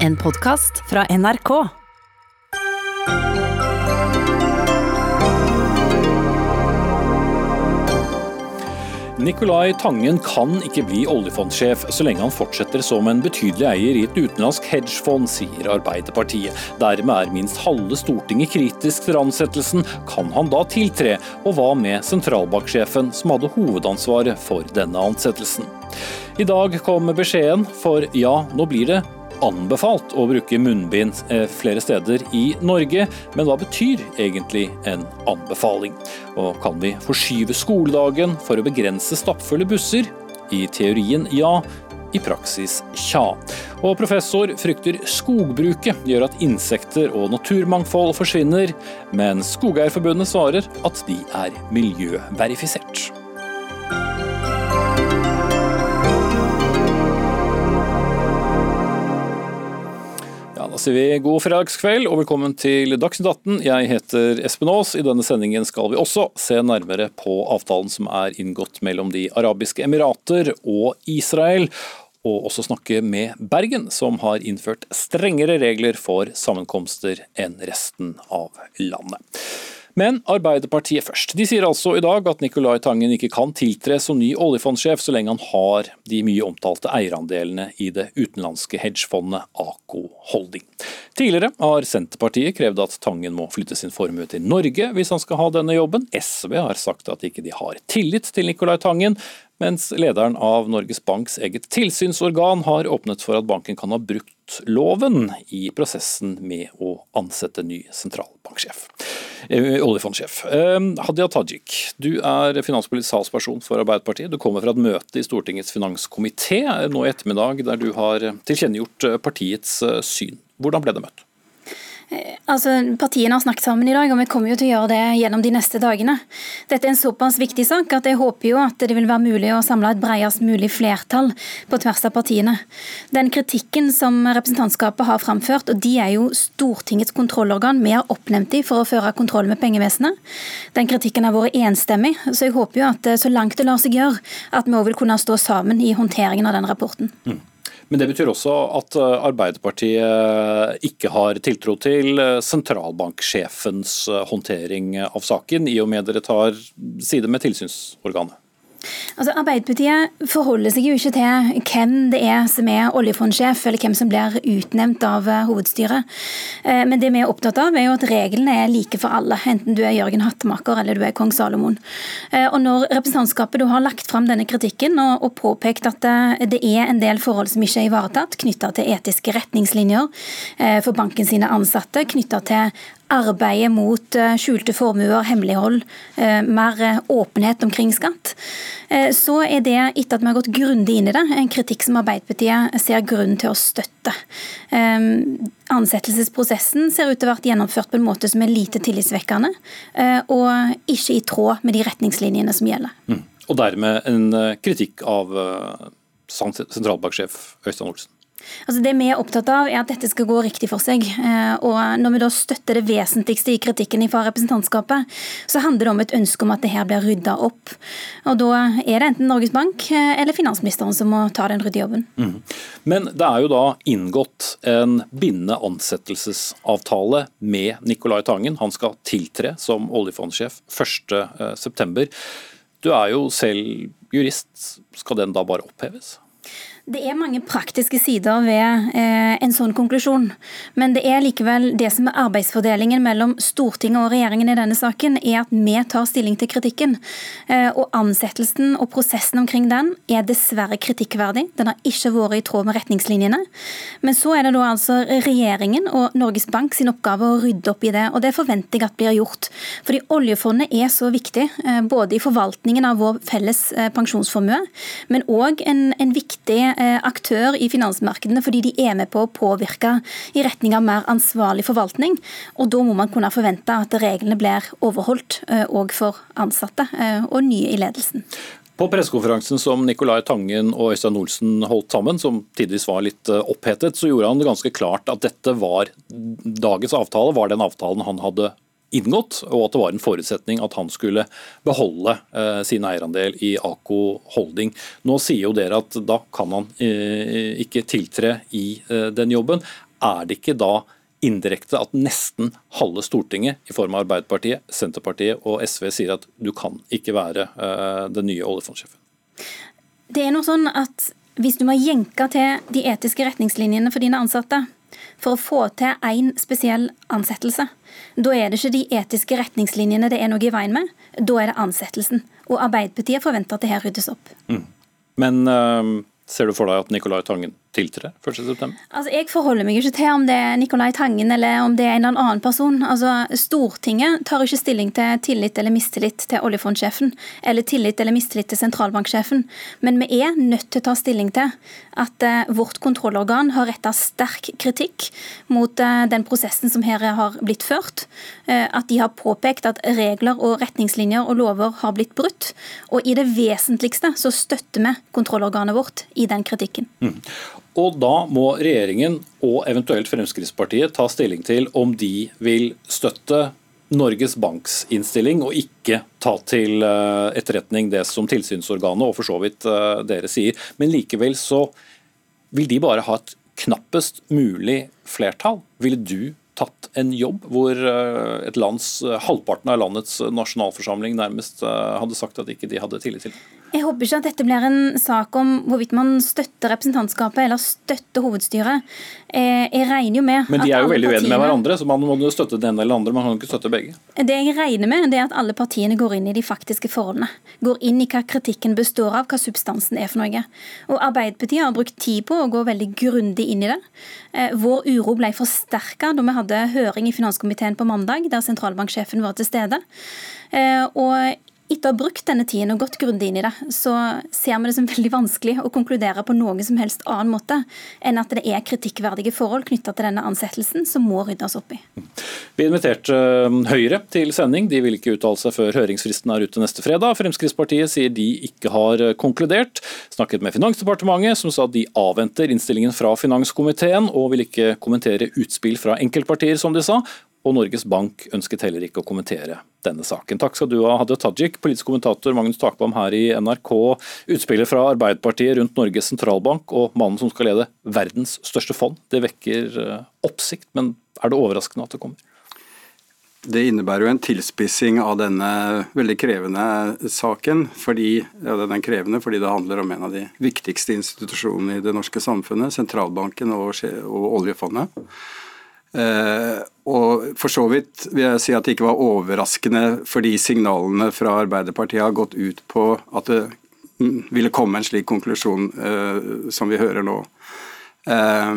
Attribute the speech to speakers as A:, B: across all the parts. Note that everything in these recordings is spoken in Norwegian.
A: En podkast fra NRK.
B: Nicolai Tangen kan ikke bli oljefondsjef så lenge han fortsetter som en betydelig eier i et utenlandsk hedgefond, sier Arbeiderpartiet. Dermed er minst halve Stortinget kritisk til ansettelsen. Kan han da tiltre? Og hva med sentralbanksjefen, som hadde hovedansvaret for denne ansettelsen? I dag kom beskjeden, for ja, nå blir det anbefalt å bruke munnbind eh, flere steder i Norge, men hva betyr egentlig en anbefaling? Og kan vi forskyve skoledagen for å begrense stappfulle busser? I teorien ja, i praksis tja. Og professor frykter skogbruket gjør at insekter og naturmangfold forsvinner, men Skogeierforbundet svarer at de er miljøverifisert. Da sier vi god fredagskveld og velkommen til Dagsnytt 18. Jeg heter Espen Aas. I denne sendingen skal vi også se nærmere på avtalen som er inngått mellom De arabiske emirater og Israel. Og også snakke med Bergen, som har innført strengere regler for sammenkomster enn resten av landet. Men Arbeiderpartiet først. De sier altså i dag at Nicolai Tangen ikke kan tiltre som ny oljefondsjef så lenge han har de mye omtalte eierandelene i det utenlandske hedgefondet Ako Holding. Tidligere har Senterpartiet krevd at Tangen må flytte sin formue til Norge hvis han skal ha denne jobben. SV har sagt at ikke de har tillit til Nicolai Tangen, mens lederen av Norges Banks eget tilsynsorgan har åpnet for at banken kan ha brukt loven i prosessen med å ansette ny sentralbanksjef. Eh, oljefondsjef. Eh, Hadia Tajik, du er finanspolitisk talsperson for Arbeiderpartiet. Du kommer fra et møte i Stortingets finanskomité nå i ettermiddag der du har tilkjennegjort partiets syn. Hvordan ble det møtt?
C: Altså, Partiene har snakket sammen i dag, og vi kommer jo til å gjøre det gjennom de neste dagene. Dette er en såpass viktig sak at jeg håper jo at det vil være mulig å samle et bredest mulig flertall på tvers av partiene. Den kritikken som representantskapet har framført, og de er jo Stortingets kontrollorgan, vi har oppnevnt de for å føre kontroll med pengevesenet. Den kritikken har vært enstemmig, så jeg håper jo at så langt det lar seg gjøre, at vi òg vil kunne stå sammen i håndteringen av den rapporten. Mm.
B: Men det betyr også at eh, Arbeiderpartiet ikke har tiltro til eh, sentralbanksjefens eh, håndtering av saken, i og med dere tar side med tilsynsorganet?
C: Altså, Arbeiderpartiet forholder seg jo ikke til hvem det er som er oljefondsjef, eller hvem som blir utnevnt av eh, hovedstyret. Eh, men det vi er opptatt av, er jo at reglene er like for alle, enten du er Jørgen Hattemaker eller du er kong Salomon. Eh, og Når representantskapet du har lagt fram denne kritikken og, påpekt at det er en del forhold som ikke er ivaretatt, knytta til etiske retningslinjer for banken sine ansatte, knytta til arbeidet mot eh, skjulte formuer, hemmelighold, eh, mer eh, åpenhet omkring skatt, så er det, etter at vi har gått grundig inn i det, en kritikk som Arbeiderpartiet ser grunn til å støtte. Ansettelsesprosessen ser ut til å ha vært gjennomført på en måte som er lite tillitsvekkende, og ikke i tråd med de retningslinjene som gjelder. Mm.
B: Og dermed en kritikk av sentralbanksjef Øystein Olsen?
C: Altså det vi er opptatt av, er at dette skal gå riktig for seg. Eh, og når vi da støtter det vesentligste i kritikken fra representantskapet, så handler det om et ønske om at det her blir rydda opp. Og da er det enten Norges Bank eh, eller finansministeren som må ta den ryddejobben. Mm.
B: Men det er jo da inngått en bindende ansettelsesavtale med Nicolai Tangen. Han skal tiltre som oljefondsjef 1.9. Du er jo selv jurist. Skal den da bare oppheves?
C: Det er mange praktiske sider ved eh, en sånn konklusjon. Men det er likevel det som er arbeidsfordelingen mellom Stortinget og regjeringen i denne saken, er at vi tar stilling til kritikken. Eh, og ansettelsen og prosessen omkring den er dessverre kritikkverdig. Den har ikke vært i tråd med retningslinjene. Men så er det da altså regjeringen og Norges Bank sin oppgave å rydde opp i det. Og det forventer jeg at blir gjort. Fordi oljefondet er så viktig, eh, både i forvaltningen av vår felles pensjonsformue, men òg en, en viktig aktør i finansmarkedene fordi de er med på å påvirke i retning av mer ansvarlig forvaltning. Og da må man kunne forvente at reglene blir overholdt òg eh, for ansatte eh, og nye i ledelsen.
B: På pressekonferansen som Nicolai Tangen og Øystein Olsen holdt sammen, som tidvis var litt opphetet, så gjorde han det ganske klart at dette var dagens avtale, var den avtalen han hadde inngått, og at det var en forutsetning at han skulle beholde eh, sin eierandel i Ako Holding. Nå sier jo dere at da kan han eh, ikke tiltre i eh, den jobben. Er det ikke da indirekte at nesten halve Stortinget, i form av Arbeiderpartiet, Senterpartiet og SV, sier at du kan ikke være den nye oljefondsjefen?
C: Det er noe sånn at hvis du må jenke til de etiske retningslinjene for dine ansatte for å få til én spesiell ansettelse, da er det ikke de etiske retningslinjene det er noe i veien med, da er det ansettelsen. Og Arbeiderpartiet forventer at det her ryddes opp.
B: Mm. Men uh, ser du for deg at Nicolai Tangen tiltre 1.9.?
C: Altså, jeg forholder meg ikke til om det er Nicolai Tangen eller om det er en eller annen person. Altså, Stortinget tar ikke stilling til tillit eller mistillit til oljefondsjefen, eller tillit eller mistillit til sentralbanksjefen. Men vi er nødt til å ta stilling til at uh, vårt kontrollorgan har retta sterk kritikk mot uh, den prosessen som her har blitt ført. Uh, at de har påpekt at regler og retningslinjer og lover har blitt brutt. Og i det vesentligste så støtter vi kontrollorganet vårt i den kritikken. Mm.
B: Og da må regjeringen og eventuelt Fremskrittspartiet ta stilling til om de vil støtte Norges Banks innstilling, og ikke ta til eh, etterretning det som tilsynsorganet og for så vidt eh, dere sier. Men likevel så vil de bare ha et knappest mulig flertall. Ville du tatt en jobb hvor eh, et lands, halvparten av landets nasjonalforsamling nærmest hadde sagt at ikke de hadde tillit til?
C: Jeg håper ikke at dette blir en sak om hvorvidt man støtter representantskapet eller støtter hovedstyret. Eh, jeg regner jo med
B: Men de er jo veldig uenige med hverandre, så man må støtte den eller andre. Man kan ikke støtte begge.
C: Det jeg regner med, det er at alle partiene går inn i de faktiske forholdene. Går inn i hva kritikken består av, hva substansen er for noe. Og Arbeiderpartiet har brukt tid på å gå veldig grundig inn i det. Eh, vår uro ble forsterka da vi hadde høring i finanskomiteen på mandag, der sentralbanksjefen var til stede. Eh, og etter å ha brukt denne tiden og gått grundig inn i det, så ser vi det som veldig vanskelig å konkludere på noen som helst annen måte enn at det er kritikkverdige forhold knytta til denne ansettelsen som må ryddes opp i.
B: Vi inviterte eh, Høyre til sending. De vil ikke uttale seg før høringsfristen er ute neste fredag. Fremskrittspartiet sier de ikke har eh, konkludert. Snakket med Finansdepartementet, som sa de avventer innstillingen fra finanskomiteen, og vil ikke kommentere utspill fra enkeltpartier, som de sa og Norges Bank ønsket heller ikke å kommentere denne saken. Takk skal du ha, Hadia Tajik, politisk kommentator Magnus Takbam her i NRK. Utspillet fra Arbeiderpartiet rundt Norges sentralbank og mannen som skal lede verdens største fond, det vekker eh, oppsikt, men er det overraskende at det kommer?
D: Det innebærer jo en tilspissing av denne veldig krevende saken. Fordi, ja, den er krevende fordi det handler om en av de viktigste institusjonene i det norske samfunnet, sentralbanken og, og oljefondet. Eh, og for så vidt vil jeg si at det ikke var overraskende fordi signalene fra Arbeiderpartiet har gått ut på at det ville komme en slik konklusjon eh, som vi hører nå. Eh,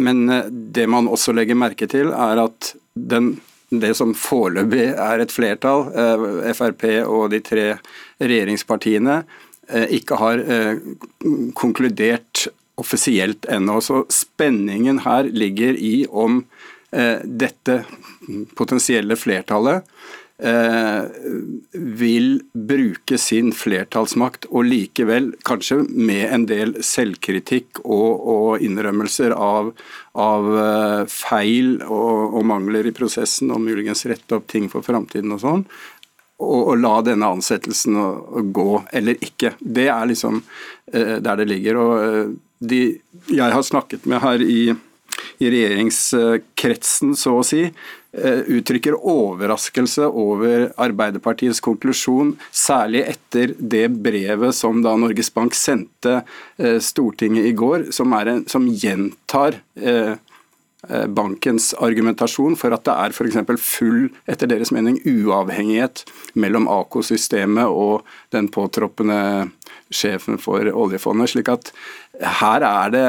D: men det man også legger merke til, er at den, det som foreløpig er et flertall, Frp og de tre regjeringspartiene, ikke har konkludert offisielt ennå. Så spenningen her ligger i om dette potensielle flertallet eh, vil bruke sin flertallsmakt og likevel, kanskje med en del selvkritikk og, og innrømmelser av, av eh, feil og, og, mangler i prosessen, og muligens rette opp ting for framtiden og sånn, og, og, la denne ansettelsen gå eller ikke. Det er liksom eh, der det ligger. og eh, de jeg har snakket med her i, i regjeringskretsen, så å si, eh, uttrykker overraskelse over Arbeiderpartiets konklusjon, særlig etter det brevet som da Norges Bank sendte eh, Stortinget i går, som, en, som gjentar eh, bankens argumentasjon for at det er f.eks. full, etter deres mening, uavhengighet mellom AK-systemet og den påtroppende sjefen for oljefondet. slik at her er det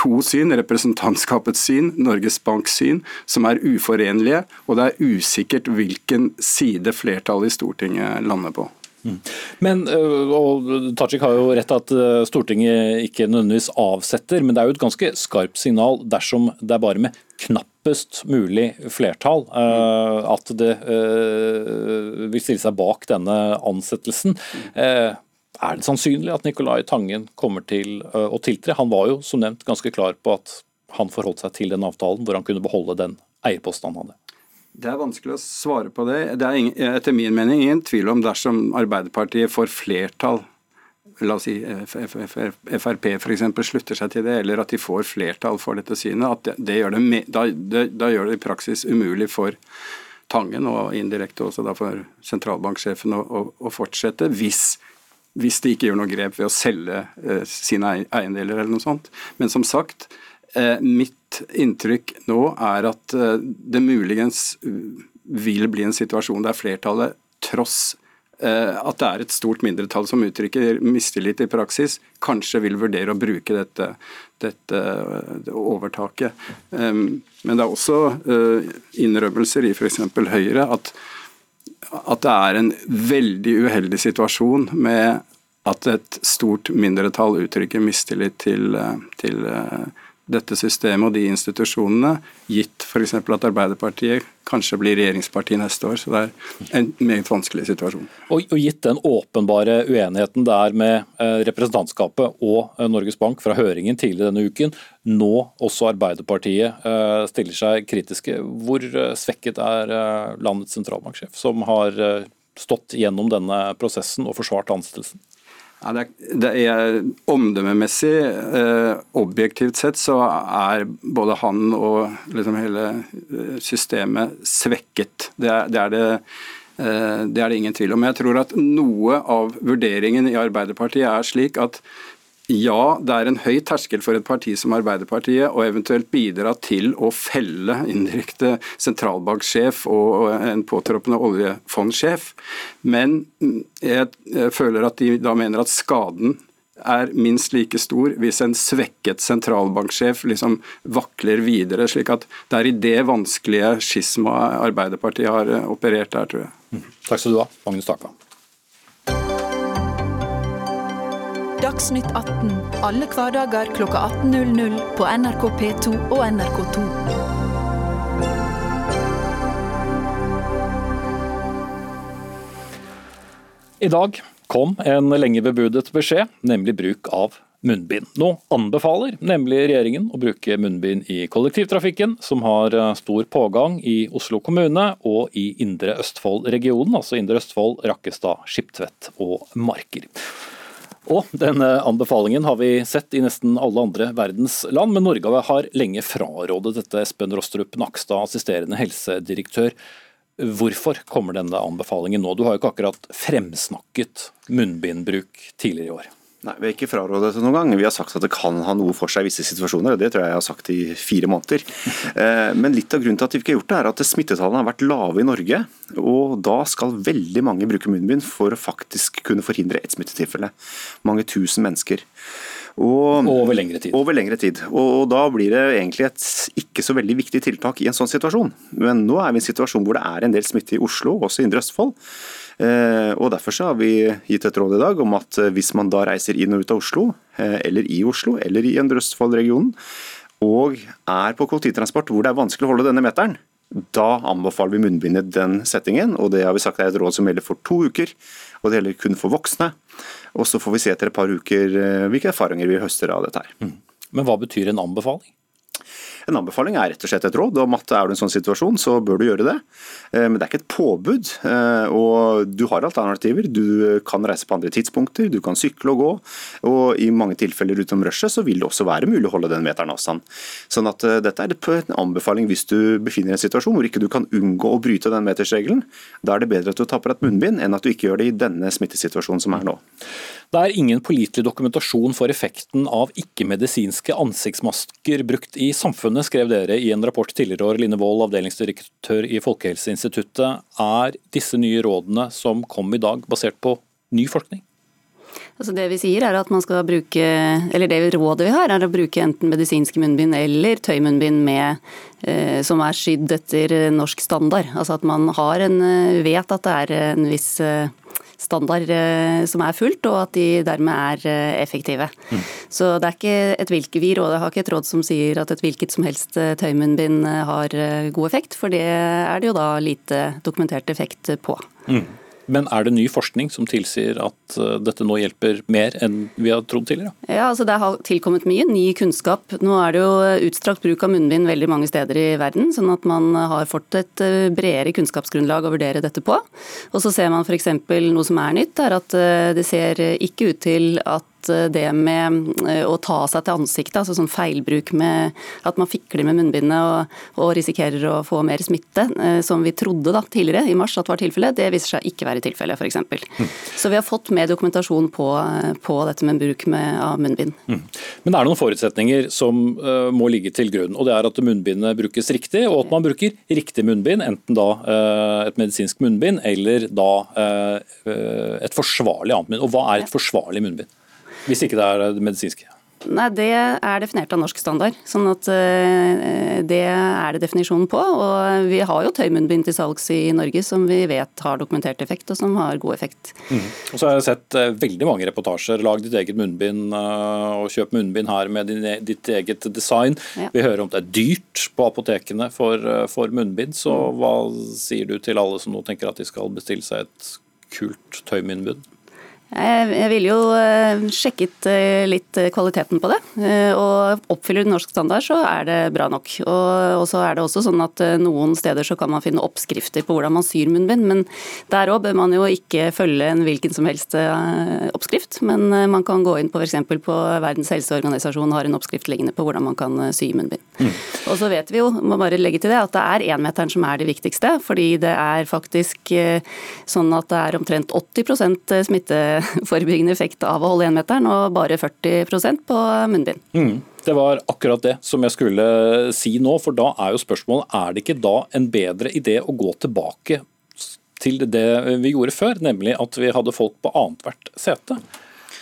D: to syn, representantskapets syn, Norges Banks syn, som er uforenlige, og det er usikkert hvilken side flertallet i Stortinget lander på. Mm.
B: Men, og Tajik har jo rett at Stortinget ikke nødvendigvis avsetter, men det er jo et ganske skarpt signal dersom det er bare med knappest mulig flertall at det vil stille seg bak denne ansettelsen. Er det sannsynlig at Nicolai Tangen kommer til å tiltre? Han var jo som nevnt ganske klar på at han forholdt seg til den avtalen hvor han kunne beholde den eierposten han hadde.
D: Det er vanskelig å svare på det. Det er ingen, etter min mening ingen tvil om dersom Arbeiderpartiet får flertall la oss si Frp f.eks. slutter seg til det, eller at de får flertall for dette synet, at det, det gjør det, da, det, da, gjør det i praksis umulig for Tangen, og indirekte også da for sentralbanksjefen, å, å, å fortsette hvis, hvis, de ikke gjør noe grep ved å selge eh, sine eiendeler eller noe sånt. Men som sagt, eh, mitt inntrykk nå er at eh, det muligens vil bli en situasjon der flertallet tross at det er et stort mindretall som uttrykker mistillit i praksis, kanskje vil vurdere å bruke dette, dette overtaket. Men det er også innrømmelser i f.eks. Høyre at, at det er en veldig uheldig situasjon med at et stort mindretall uttrykker mistillit til, eh, til dette systemet og de institusjonene, gitt f.eks. at Arbeiderpartiet kanskje blir regjeringsparti neste år. Så det er en meget vanskelig situasjon.
B: Og, og gitt den åpenbare uenigheten det er med eh, representantskapet og eh, Norges Bank fra høringen tidligere denne uken, nå også Arbeiderpartiet eh, stiller seg kritiske. Hvor svekket er landets sentralbanksjef, som har stått gjennom denne prosessen og forsvart ansettelsen?
D: Ja, det, er, det er Omdømmemessig, eh, objektivt sett, så er både han og liksom hele eh, systemet svekket. Det er det, er det, eh, det er det ingen tvil om. Jeg tror at noe av vurderingen i Arbeiderpartiet er slik at ja, det er en høy terskel for et parti som Arbeiderpartiet å eventuelt bidra til å felle indirekte sentralbanksjef og en påtroppende oljefondsjef, men jeg føler at de da mener at skaden er minst like stor hvis en svekket sentralbanksjef liksom vakler videre. slik at det er i det vanskelige skismaet Arbeiderpartiet har operert der, tror jeg.
B: Mm. Takk skal du ha, Magnus Takvam.
A: Dagsnytt 18 alle hverdager kl 18.00 på NRK P2 og NRK2.
B: I dag kom en lenge bebudet beskjed, nemlig bruk av munnbind. Nå anbefaler nemlig regjeringen å bruke munnbind i kollektivtrafikken, som har eh, stor pågang i Oslo kommune og i Indre Østfold-regionen, altså Indre Østfold, Rakkestad, Skiptvet og Marker. Og denne anbefalingen har vi sett i nesten alle andre verdens land, men Norge har lenge frarådet dette. Espen Rostrup Nakstad, assisterende helsedirektør. Hvorfor kommer denne anbefalingen nå? Du har jo ikke akkurat fremsnakket munnbindbruk tidligere i år.
E: Nei, Vi har ikke frarådet det noen gang. Vi har sagt at det kan ha noe for seg i visse situasjoner. og Det tror jeg jeg har sagt i fire måneder. Eh, men litt av grunnen til at vi ikke har gjort det, er at smittetallene har vært lave i Norge. Og da skal veldig mange bruke munnbind for å faktisk kunne forhindre et smittetilfelle. Mange tusen mennesker.
B: Og, over lengre tid.
E: Over lengre tid. Og, da blir det egentlig et ikke så veldig viktig tiltak i en sånn situasjon. Men nå er vi i en situasjon hvor det er en del smitte i Oslo, også i Indre Østfold. Eh, og Derfor så har vi gitt et råd i dag om at eh, hvis man da reiser inn og ut av Oslo, eh, eller i Oslo, eller i Indre Østfold-regionen, og er på kollektivtransport hvor det er vanskelig å holde denne meteren, da anbefaler vi munnbindet den settingen. og Det har vi sagt er et råd som gjelder for to uker, og det gjelder kun for voksne. Og Så får vi se etter et par uker hvilke erfaringer vi høster av dette. her. Mm.
B: Men hva betyr en anbefaling?
E: En anbefaling er rett og slett et råd om at er du i en sånn situasjon, så bør du gjøre det. Eh, men det er ikke et påbud. Eh, og du har alternativer. Du kan reise på andre tidspunkter, du kan sykle og gå. Og i mange tilfeller utenom rushet så vil det også være mulig å holde den meteren avstand. Sånn at eh, dette er en anbefaling hvis du befinner deg i en situasjon hvor ikke du kan unngå å bryte den metersregelen. Da er det bedre at du deg et munnbind enn at du ikke gjør det i denne smittesituasjonen som er nå.
B: Det er ingen pålitelig dokumentasjon for effekten av ikke-medisinske ansiktsmasker brukt i samfunnet, skrev dere i en rapport tidligere år. Line Wold, avdelingsdirektør i Folkehelseinstituttet. Er disse nye rådene som kom i dag, basert på ny forskning?
F: Altså det vi sier er at man skal bruke, eller det rådet vi har, er å bruke enten medisinske munnbind eller tøymunnbind med, eh, som er skydd etter norsk standard. Altså at man har en, vet at det er en viss eh, standard eh, som er fulgt, og at de dermed er eh, effektive. Mm. Så det er ikke et hvilket vi jeg har ikke et råd som sier at et hvilket som helst eh, tøymunnbind har god effekt, for det er det jo da lite dokumentert effekt på. Mm.
B: Men er det ny forskning som tilsier at uh, dette nå hjelper mer enn vi har trodd tidligere?
F: Ja, altså Det har tilkommet mye ny kunnskap. Nå er det jo utstrakt bruk av munnbind veldig mange steder i verden, sånn at man har fått et uh, bredere kunnskapsgrunnlag å vurdere dette på. Og så ser man f.eks. noe som er nytt, er at uh, det ser ikke ut til at Eh, det med eh, å ta seg til ansiktet, altså sånn feilbruk med at man fikler med munnbindet og, og, risikerer å få mer smitte, eh, som vi trodde da tidligere i mars at var tilfellet, det viser seg ikke være tilfellet f.eks. Mm. Så vi har fått mer dokumentasjon på, på dette med bruk med, av munnbind. Mm.
B: Men det er noen forutsetninger som uh, må ligge til grunn, og det er at munnbindet brukes riktig, og at man bruker riktig munnbind, enten da uh, et medisinsk munnbind eller da uh, et forsvarlig annet munnbind. Og hva er et forsvarlig munnbind? Hvis ikke det er det medisinske?
F: Nei, Det er definert av norsk standard. sånn at uh, Det er det definisjonen på. og Vi har jo tøymunnbind til salgs i Norge som vi vet har dokumentert effekt, og som har god effekt.
B: Mm. Og så har jeg sett uh, veldig mange reportasjer. Lag ditt eget munnbind og kjøp munnbind her med din, e, ditt eget design. Ja. Vi hører om det er dyrt på apotekene for, for munnbind. Så mm. hva sier du til alle som nå tenker at de skal bestille seg et kult tøymunnbind?
F: Jeg ville jo eh, sjekket eh, litt kvaliteten på det. Eh, og oppfyller det norsk standard, så er det bra nok. Og så er det også sånn at noen steder så kan man finne oppskrifter på hvordan man syr munnbind, men der òg bør man jo ikke følge en hvilken som helst oppskrift. Men man kan gå inn på f.eks. på Verdens helseorganisasjon har en oppskrift liggende på hvordan man kan sy munnbind. Mm. Og så vet vi jo, må bare legge til det, at det er énmeteren som er det viktigste. Fordi det er faktisk sånn at det er omtrent 80% smitte forebyggende effekt av å holde énmeteren, og bare 40% på munnbind.
B: Mm. Det var akkurat det som jeg skulle si nå, for da er jo spørsmålet er det ikke da en bedre idé å gå tilbake til det vi gjorde før, nemlig at vi hadde folk på annethvert sete,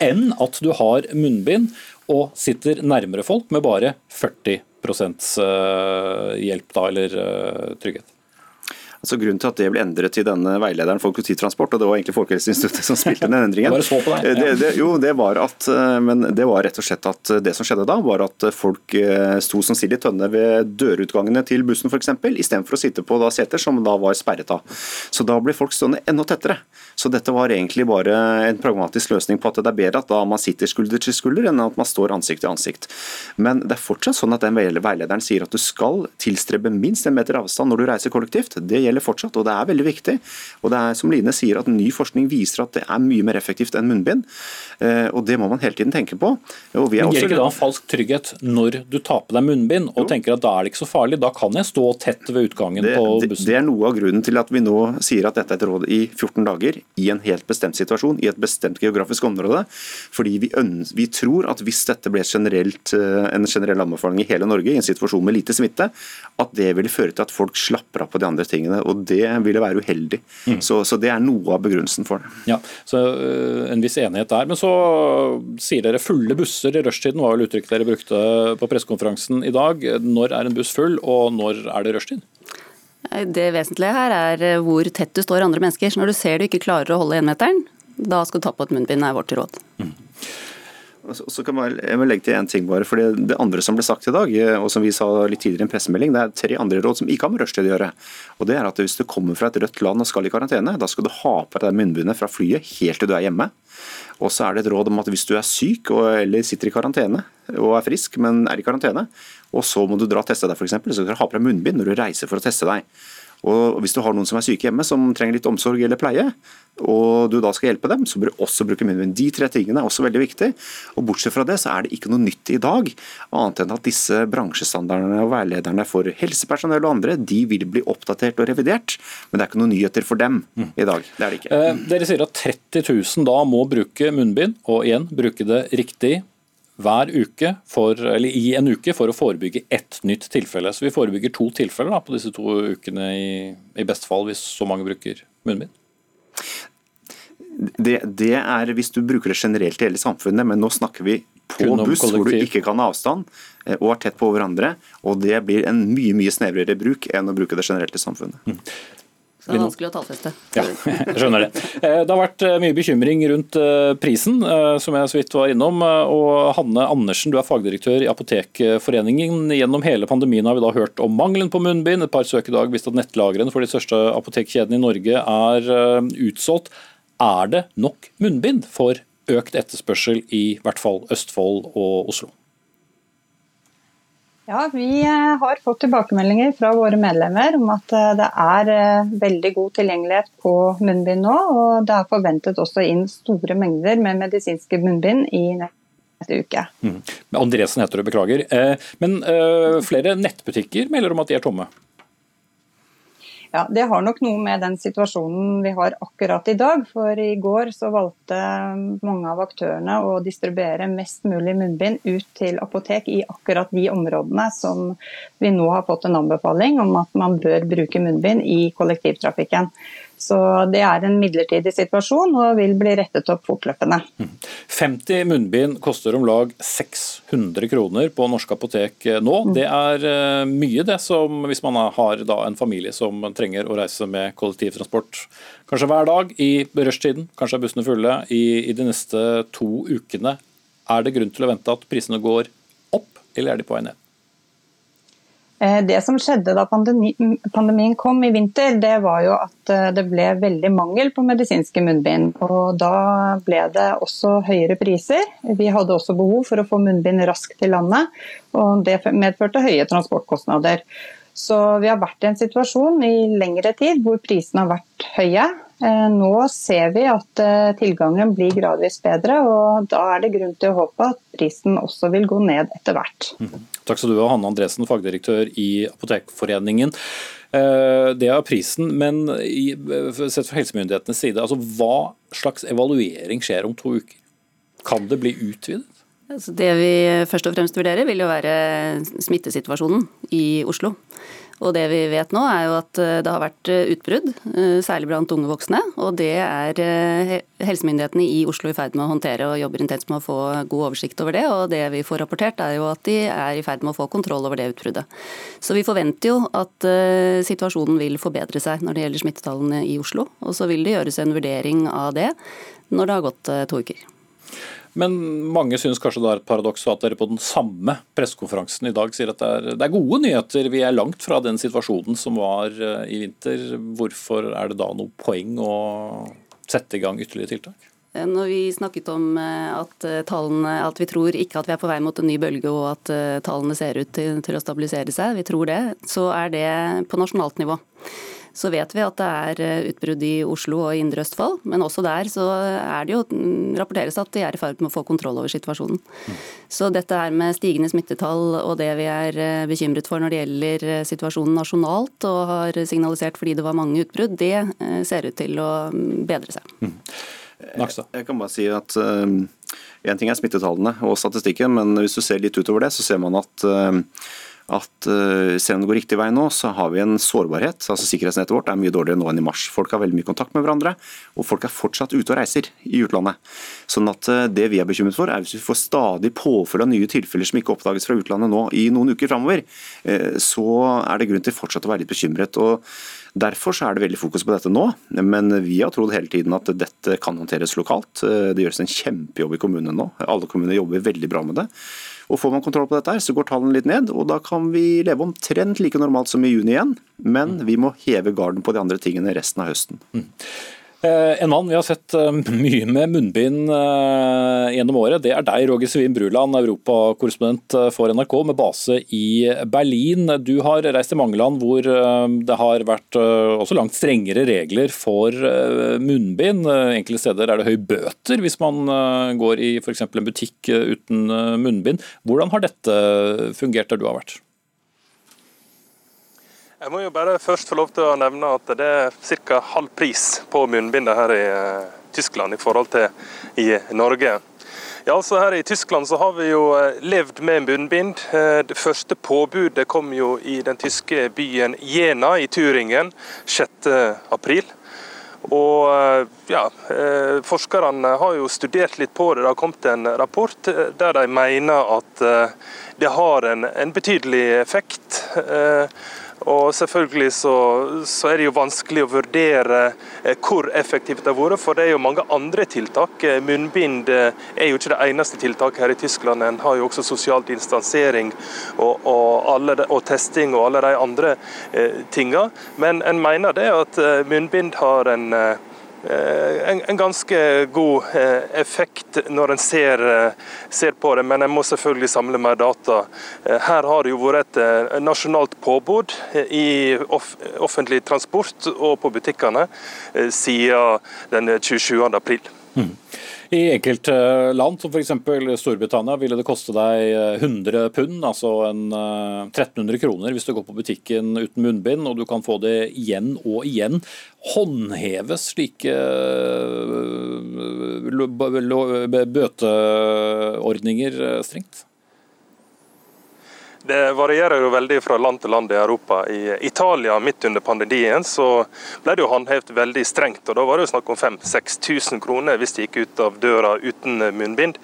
B: enn at du har munnbind og sitter nærmere folk med bare 40 eh, hjelp da, eller eh, trygghet.
E: Altså Grunnen til at det ble endret i denne veilederen for kollektivtransport, og det var egentlig Folkehelseinstituttet som spilte den endringen,
B: Bare så.
E: Det, det, jo, det var at, eh, men det var rett og slett at det som skjedde da, var at folk eh, sto som sild i tønne ved dørutgangene til bussen f.eks., istedenfor å sitte på da seter som da var sperret av. Så da ble folk stående enda tettere. Så dette var egentlig bare en pragmatisk løsning på at det er bedre at da man sitter skulder til skulder, enn at man står ansikt til ansikt. Men det er fortsatt sånn at den veilederen sier at du skal tilstrebe minst en meter avstand når du reiser kollektivt. Det gjelder fortsatt, og det er veldig viktig. Og det er som Line sier, at ny forskning viser at det er mye mer effektivt enn munnbind. Eh, og det må man hele tiden tenke på.
B: Og Men Gir ikke da falsk trygghet når du tar på deg munnbind og jo. tenker at da er det ikke så farlig, da kan jeg stå tett ved utgangen
E: det,
B: på bussen?
E: Det, det er noe av grunnen til at vi nå sier at dette er et råd i 14 dager, i en helt bestemt situasjon, i et bestemt geografisk område. Fordi vi, vi tror at hvis dette ble generelt, eh, en generell anbefaling i hele Norge, i en situasjon med lite smitte, at det ville føre til at folk slapper av på de andre tingene. Og Det ville være uheldig. Mm. Så, så, Det er noe av begrunnelsen for det.
B: Ja, så øh, En viss enighet der. Men så sier dere fulle busser i rushtiden, var vel uttrykket dere brukte på pressekonferansen i dag. Når er en buss full, og når er det rushtid?
F: Det vesentlige her er øh, hvor tett du står andre mennesker. Så når du ser du ikke klarer å holde énmeteren, da skal du ta på et munnbind, er vårt råd. Mm.
E: Så kan jeg legge til en ting bare, for Det andre som ble sagt i dag, eh, og som vi sa litt tidligere i en pressemelding, det er tre andre råd som ikke har med rushtid å gjøre. Og det er at Hvis du kommer fra et rødt land og skal i karantene, da skal du ha på deg munnbindet fra flyet helt til du er hjemme. Og så er det et råd om at hvis du er syk og, eller sitter i karantene og er frisk, men er i karantene, og så må du dra og teste deg f.eks., så skal du ha på deg munnbind når du reiser for å teste deg. Og Hvis du har noen som er syke hjemme, som trenger litt omsorg eller pleie, og du da skal hjelpe dem, så bør du også bruke munnbind. De tre tingene er også veldig viktig. Og Bortsett fra det, så er det ikke noe nytt i dag, annet enn at disse bransjestandardene og veilederne for helsepersonell og andre, de vil bli oppdatert og revidert. Men det er ikke noen nyheter for dem i dag. Det er det ikke.
B: Eh, dere sier at 30 000 da må bruke munnbind, og igjen bruke det riktig hver uke for, eller i en uke for å forebygge ett nytt tilfelle. Så vi forebygger to tilfeller da, på disse to ukene i, i beste fall, hvis så mange bruker munnbind.
E: Det, det, er hvis du bruker det generelt i hele samfunnet, men nå snakker vi på buss hvor du ikke kan ha avstand eh, og er tett på hverandre. og Det blir en mye mye snevrere bruk enn å bruke det generelt i samfunnet. Mm.
F: Så det er vanskelig å tallfeste.
B: Ja, jeg skjønner det. Eh, det har vært eh, mye bekymring rundt eh, prisen, som jeg så vidt var innom. Og Hanne Andersen, du er fagdirektør i Apotekforeningen. Gjennom hele pandemien har vi da hørt om mangelen på munnbind. Et par søk i dag viste at nettlagrene for de største apotekkjedene i Norge er utsolgt. Er det nok munnbind for økt etterspørsel i hvert fall Østfold og Oslo?
G: Ja, Vi eh, har fått tilbakemeldinger fra våre medlemmer om at eh, det er eh, veldig god tilgjengelighet på munnbind nå. Og det er forventet også inn store mengder med medisinske munnbind i neste uke. Mm.
B: Andresen heter du, beklager. Men flere nettbutikker melder om at de er tomme?
G: Ja, Det har nok noe med den situasjonen vi har akkurat i dag. For i går så valgte mange av aktørene å distribuere mest mulig munnbind ut til apotek i akkurat de områdene som vi nå har fått en anbefaling om at man bør bruke munnbind i kollektivtrafikken. Så det er en midlertidig situasjon og vil bli rettet opp fortløpende.
B: 50 mm. munnbind koster om lag 600 kroner på norske apotek nå. Mm. Det er eh, mye det som hvis man har en familie som trenger å reise med kollektivtransport kanskje hver dag i rushtiden, kanskje er bussene fulle, i, i de neste to ukene. Er det grunn til å vente at prisene går opp, eller er de på vei ned?
G: Eh, det som skjedde da pandemien kom i vinter, det var jo at eh, det ble veldig mangel på medisinske munnbind. Og da ble det også høyere priser. Vi hadde også behov for å få munnbind raskt til landet, og det medførte høye transportkostnader. Så vi har vært i en situasjon i lengre tid hvor prisene har vært høye. Eh, nå ser vi at tilgangen blir gradvis bedre, og da er det grunn til å håpe at prisen også vil gå ned etter hvert. Mm.
B: Takk skal du ha, Hanne Andresen, fagdirektør i Apotekforeningen. Eh, det er prisen, men sett fra helsemyndighetenes side, altså hva slags evaluering skjer om to uker? Kan det bli utvidet?
F: Altså det vi først og fremst vurderer, vil jo være smittesituasjonen i Oslo. Og det vi vet nå er jo at eh, det har vært eh, utbrudd, eh, særlig blant unge voksne. Og det er helsemyndighetene i Oslo i ferd med å håndtere og jobber intenst med å få god oversikt over det. Og det vi får rapportert er jo at de er i ferd med å få kontroll over det utbruddet. Så vi forventer jo at situasjonen vil forbedre seg når det gjelder smittetallene i Oslo. Og så vil det gjøres en vurdering av det når det har gått to uker.
B: Men mange syns kanskje det er et paradoks at dere på den samme pressekonferansen i dag sier at det er, det er, gode nyheter. Vi er langt fra den situasjonen som var eh, i vinter. Hvorfor er det da noe poeng å sette i gang ytterligere tiltak?
F: Eh, når vi snakket om eh, at, tallene, at vi tror ikke at vi er på vei mot en ny bølge og at tallene ser ut til, til å stabilisere seg, vi tror det, så er det på nasjonalt nivå. Så vet vi at det er eh, utbrudd i Oslo og Indre Østfold, men også der så er det jo mm, rapporteres at de er i ferd med å få kontroll over situasjonen. Mm. Så dette her med stigende smittetall og det vi er eh, bekymret for når det gjelder eh, situasjonen nasjonalt, og har signalisert fordi det var mange utbrudd, det ser ut til å mm, bedre seg. Mm.
E: Jeg kan bare si at Én En ting er smittetallene og statistikken, men hvis du ser litt utover det, så ser man at at uh, selv om det går riktig vei nå, så har vi en sårbarhet. altså Sikkerhetsnettet vårt er mye dårligere nå enn i mars. Folk har veldig mye kontakt med hverandre, og folk er fortsatt ute og reiser i utlandet. Sånn at uh, Det vi er bekymret for, er hvis vi får stadig påfølge av nye tilfeller som ikke oppdages fra utlandet nå i noen uker framover, uh, så er det grunn til fortsatt å være litt bekymret. og Derfor er det veldig fokus på dette nå, men vi har trodd hele tiden at dette kan håndteres lokalt. Det gjøres en kjempejobb i kommunene nå. Alle kommuner jobber veldig bra med det. Og Får man kontroll på dette, her, så går tallene litt ned, og da kan vi leve omtrent like normalt som i juni igjen. Men vi må heve garden på de andre tingene resten av høsten. Mm.
B: Eh, en mann vi har sett eh, mye med munnbind eh, gjennom året, det er deg, Roger Svin Bruland, europakorrespondent for NRK med base i Berlin. Du har reist til mange land hvor det har vært også langt strengere regler for munnbind. Enkelte steder er det høye bøter hvis man går i f.eks. en butikk uten munnbind. Hvordan har dette fungert der du har vært?
H: Jeg må jo bare først få lov til å nevne at det er ca. halv pris på munnbindet her i eh, Tyskland i forhold til i Norge. Ja, altså Her i Tyskland så har vi jo eh, levd med munnbind. Eh, det første påbudet kom jo i den tyske byen Jena i Turingen 6.4. Og ja, Forskerne har jo studert litt på det. Det har kommet en rapport der de mener at det har en, en betydelig effekt. Og selvfølgelig så, så, er det jo vanskelig å vurdere hvor effektivt det har vært, for det er jo mange andre tiltak. Munnbind er jo ikke det eneste tiltaket her i Tyskland. En har jo også sosial distansering og, og, alle, og testing og alle de andre eh, tinga. Men en mener det at munnbind har en Eh, en, en, ganske god eh, effekt når en ser, eh, ser, på det, men en må selvfølgelig samle mer data. Her har det jo vært et nasjonalt påbud i offentlig transport og på butikkene siden den 27. april. Mm.
B: I enkelte land, som f.eks. Storbritannia, ville det koste deg 100 eh, pund, altså en 1300 eh, kroner, hvis du går på butikken uten munnbind, og du kan få det igjen og igjen. Håndheves slike eh, bøteordninger strengt?
H: Det varierer jo veldig fra land til land i Europa. I Italia midt under pandemien så ble det jo håndhevet veldig strengt. og Da var det jo snakk om 5000-6000 kroner hvis de gikk ut av døra uten munnbind.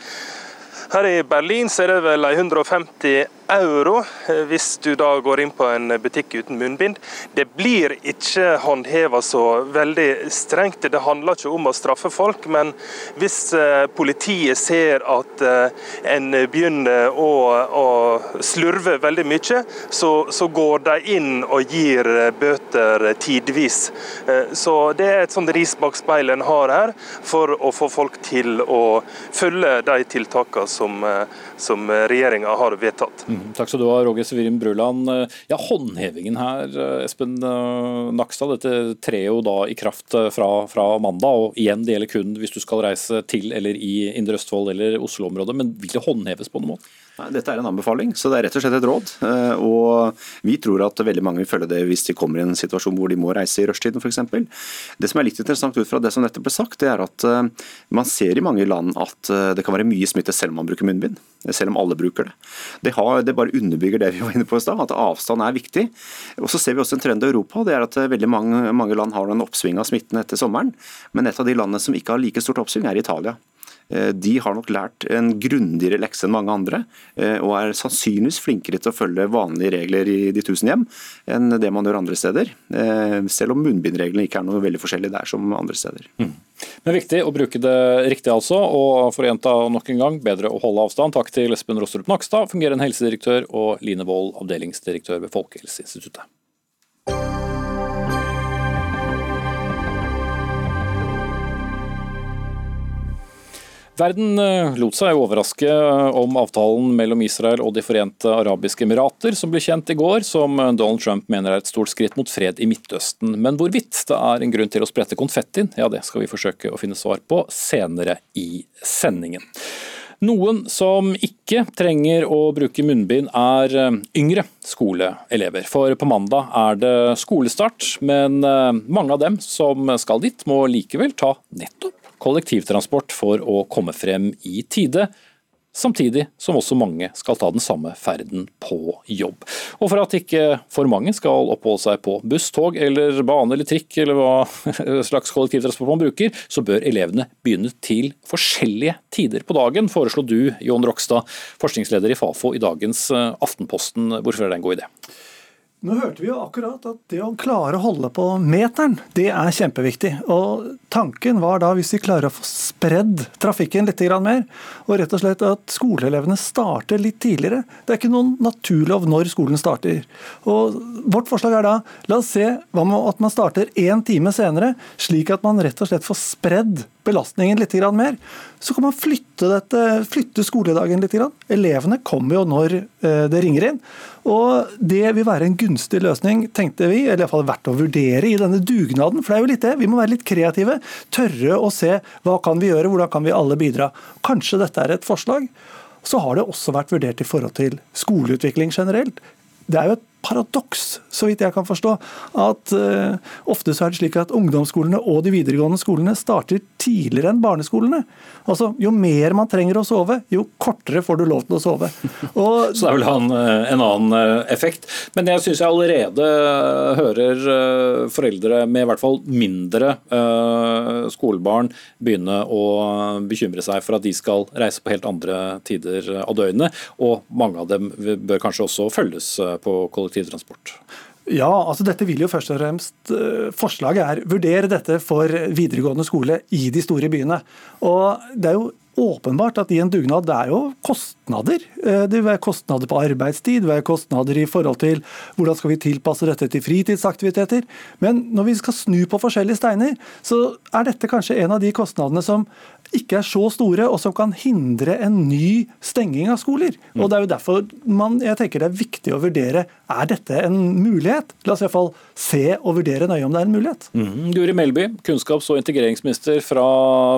H: Her i Berlin så er det vel 150 euro eh, hvis du da går inn på en butikk uten munnbind. Det blir ikke håndheva så veldig strengt. Det handler ikke om å straffe folk, men hvis eh, politiet ser at eh, en begynner å, å slurve veldig mye, så, så, går de inn og gir bøter tidvis. Så det er et sånt ris bak speilet en har her, for å få folk til å følge de tiltakene som, som regjeringa har vedtatt.
B: Mm, takk skal du ha, Roger Severin Bruland. Eh, ja, Håndhevingen her, eh, Espen eh, Nakstad. Dette trer jo da i kraft fra, fra, mandag. og igjen Det gjelder kun hvis du skal reise til eller i Indre Østfold eller Oslo-området. Men vil det håndheves på noen måte?
E: Dette er en anbefaling, så det er rett og slett et råd. Og Vi tror at veldig mange vil følge det hvis de kommer i en situasjon hvor de må reise i rushtiden f.eks. Det som er litt interessant ut fra det som dette ble sagt, det er at man ser i mange land at det kan være mye smitte selv om man bruker munnbind selv om alle bruker det. Det, har, det bare underbygger det vi var inne på i stad, at avstand er viktig. Og Så ser vi også en trend i Europa. det er at Veldig mange, mange land har en oppsving av smitten etter sommeren. Men et av de landene som ikke har like stort oppsving, er Italia. Eh, de har nok lært en grundigere lekse enn mange andre, eh, og er sannsynligvis flinkere til å følge vanlige regler i de tusen hjem enn det man gjør andre steder. Eh, selv om munnbindreglene ikke er noe veldig forskjellig der som andre steder. Mm.
B: Men viktig å bruke det riktig altså, og for å gjenta nok en gang, bedre å holde avstand. Takk til Espen Rostrup Nakstad, fungerende helsedirektør, og Line Wold, avdelingsdirektør ved Folkehelseinstituttet. Verden eh, lot seg overraske eh, om avtalen mellom Israel og De forente arabiske emirater, som ble kjent i går, som Donald Trump mener er et stort skritt mot fred i Midtøsten. Men hvorvidt det er en grunn til å sprette konfettien, ja det skal vi forsøke å finne svar på senere i sendingen. Noen som ikke trenger å bruke munnbind, er eh, yngre skoleelever. For på mandag er det skolestart, men mange av dem som skal dit, må likevel ta nettopp kollektivtransport for å komme frem i tide. Samtidig som også mange skal ta den samme ferden på jobb. Og For at ikke for mange skal oppholde seg på buss, tog eller bane eller trikk, eller hva slags kollektivtransport man bruker, så bør elevene begynne til forskjellige tider på dagen, foreslo du, Jon Rokstad, forskningsleder i Fafo, i dagens eh, Aftenposten. Hvorfor er det en god idé?
I: Nå hørte vi jo akkurat at det å klare å holde på meteren, det er kjempeviktig. Og Tanken var da, hvis vi klarer å få spredd trafikken litt mer, og rett og slett at skoleelevene starter litt tidligere. Det er ikke noen naturlov når skolen starter. Og Vårt forslag er da la oss se hva med at man starter én time senere, slik at man rett og slett får spredd belastningen litt mer. Så kan man flytte, dette, flytte skoledagen litt. Elevene kommer jo når eh, det ringer inn. Og Det vil være en gunstig løsning, tenkte vi, eller iallfall verdt å vurdere i denne dugnaden. For det er jo litt det. Vi må være litt kreative. Tørre å se hva kan vi gjøre, hvordan kan vi alle bidra. Kanskje dette er et forslag. Så har det også vært vurdert i forhold til skoleutvikling generelt. Det er jo et paradoks, så vidt jeg kan forstå, at uh, ofte så er det slik at ungdomsskolene og de videregående skolene starter tidligere enn barneskolene. Altså, Jo mer man trenger å sove, jo kortere får du lov til å sove.
B: Og, så det er vel en, eh, en annen eh, effekt. Men jeg syns jeg allerede hører foreldre med i hvert fall mindre uh, skolebarn begynne å bekymre seg for at de skal reise på helt andre tider av døgnet. Og mange av dem bør kanskje også følges på kollektivtransport kollektivtransport.
I: Ja, altså dette vil jo først og fremst uh, Forslaget er vurdere dette for videregående skole i de store byene. Og Det er jo åpenbart at i en dugnad det er jo kostnader. Eh, det vil være kostnader på arbeidstid, det vil være kostnader i forhold til hvordan skal vi tilpasse dette til fritidsaktiviteter. Men når vi skal snu på forskjellige steiner, så er dette kanskje en av de kostnadene som ikke er så store, og som kan hindre en ny stenging av skoler. Og Det er jo derfor man, jeg tenker det er viktig å vurdere er dette en mulighet. La oss i hvert fall se og vurdere nøye om det er en mulighet.
B: Mm. Guri Melby, kunnskaps- og integreringsminister fra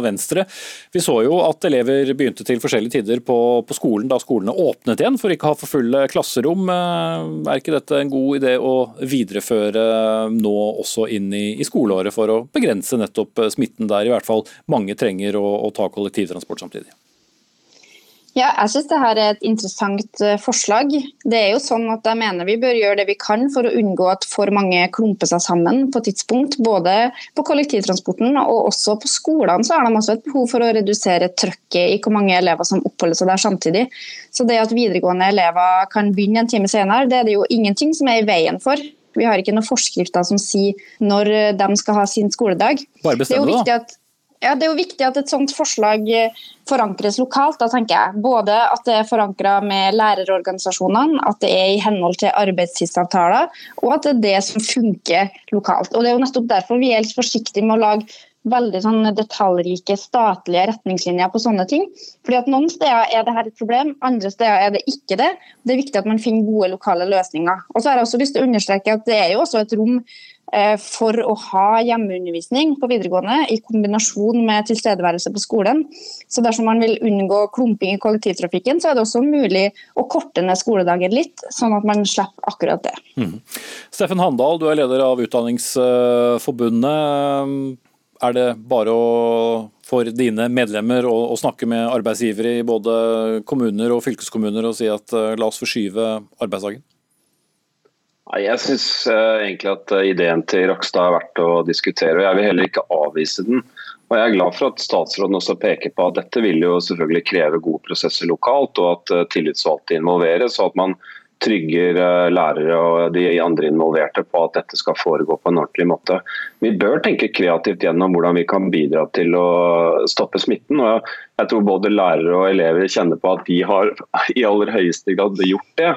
B: Venstre. Vi så jo at elever begynte til forskjellige tider på, på skolen da skolene åpnet igjen, for ikke å ha for fulle klasserom. Eh, er ikke dette en god idé å videreføre nå også inn i, i skoleåret for å begrense nettopp smitten der i hvert fall mange trenger å å ta kollektivtransport samtidig?
J: Ja, jeg synes det her er et interessant eh, forslag. Det er jo sånn at jeg mener Vi bør gjøre det vi kan for å unngå at for mange klumper seg sammen på tidspunkt. Både på kollektivtransporten og også på skolene så har de også et behov for å redusere trøkket i hvor mange elever som oppholder seg der samtidig. Så det at videregående elever kan begynne en time senere, det er det jo ingenting som er i veien for. Vi har ikke noen forskrifter som sier når de skal ha sin skoledag.
B: Bare bestemme det, da.
J: Ja, Det er jo viktig at et sånt forslag eh, forankres lokalt. da tenker jeg. Både at det er forankra med lærerorganisasjonene, at det er i henhold til arbeidstidsavtaler, og at det er det som funker lokalt. Og Det er jo nettopp derfor vi er litt forsiktige med å lage veldig sånn detaljrike statlige retningslinjer på sånne ting. Fordi at Noen steder er dette et problem, andre steder er det ikke det. Det er viktig at man finner gode lokale løsninger. Og så har jeg også lyst til å understreke at Det er jo også et rom for å ha hjemmeundervisning på videregående i kombinasjon med tilstedeværelse på skolen. Så Dersom man vil unngå klumping i kollektivtrafikken, så er det også mulig å korte ned skoledagen litt, sånn at man slipper akkurat det. Mm.
B: Steffen Handal, du er leder av Utdanningsforbundet. Er det bare å, for dine medlemmer å, å, snakke med arbeidsgivere i både kommuner og fylkeskommuner og si at eh, la oss forskyve arbeidsdagen?
K: Jeg syns uh, egentlig at uh, ideen til Rakstad er verdt å diskutere. og Jeg vil heller ikke avvise den. Og Jeg er glad for at statsråden også peker på at dette vil jo selvfølgelig kreve gode prosesser lokalt, og at uh, tillitsvalgte involveres. og at man trygger lærere og de andre involverte på at dette skal foregå på en ordentlig måte. Vi bør tenke kreativt gjennom hvordan vi kan bidra til å stoppe smitten. og Jeg tror både lærere og elever kjenner på at de har i aller høyeste grad gjort det.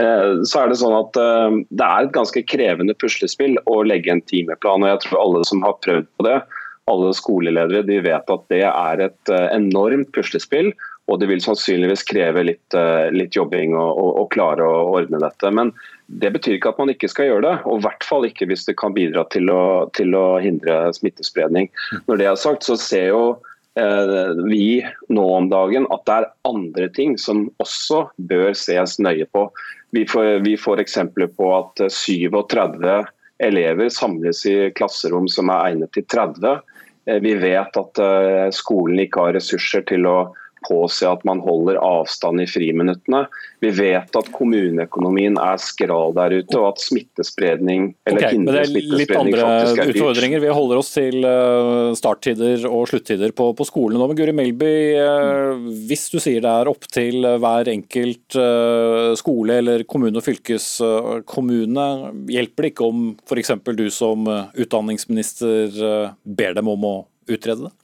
K: Eh, så er det sånn at eh, det er et ganske krevende puslespill å legge en timeplan. og jeg tror Alle som har prøvd på det, alle skoleledere, de vet at det er et eh, enormt puslespill. Og det vil sannsynligvis kreve litt, litt jobbing å klare å ordne dette. Men det betyr ikke at man ikke skal gjøre det, og i hvert fall ikke hvis det kan bidra til å, til å hindre smittespredning. Når det er sagt, så ser jo vi nå om dagen at det er andre ting som også bør ses nøye på. Vi får, vi får eksempler på at 37 eh, elever samles i klasserom som er egnet til 30. Eh, vi vet at eh, skolen ikke har ressurser til å påse at man holder avstand i friminuttene. Vi vet at kommuneøkonomien er skral der ute, og at smittespredning eller okay, hindre smittespredning faktisk er
B: dyrt. Litt andre utfordringer. Vi holder oss til eh, starttider og sluttider på, på skolene nå. Men Guri Melby, eh, hvis du sier det er opp til hver enkelt eh, skole eller kommune og fylkeskommune, hjelper det ikke om f.eks. du som utdanningsminister ber dem om å utrede det?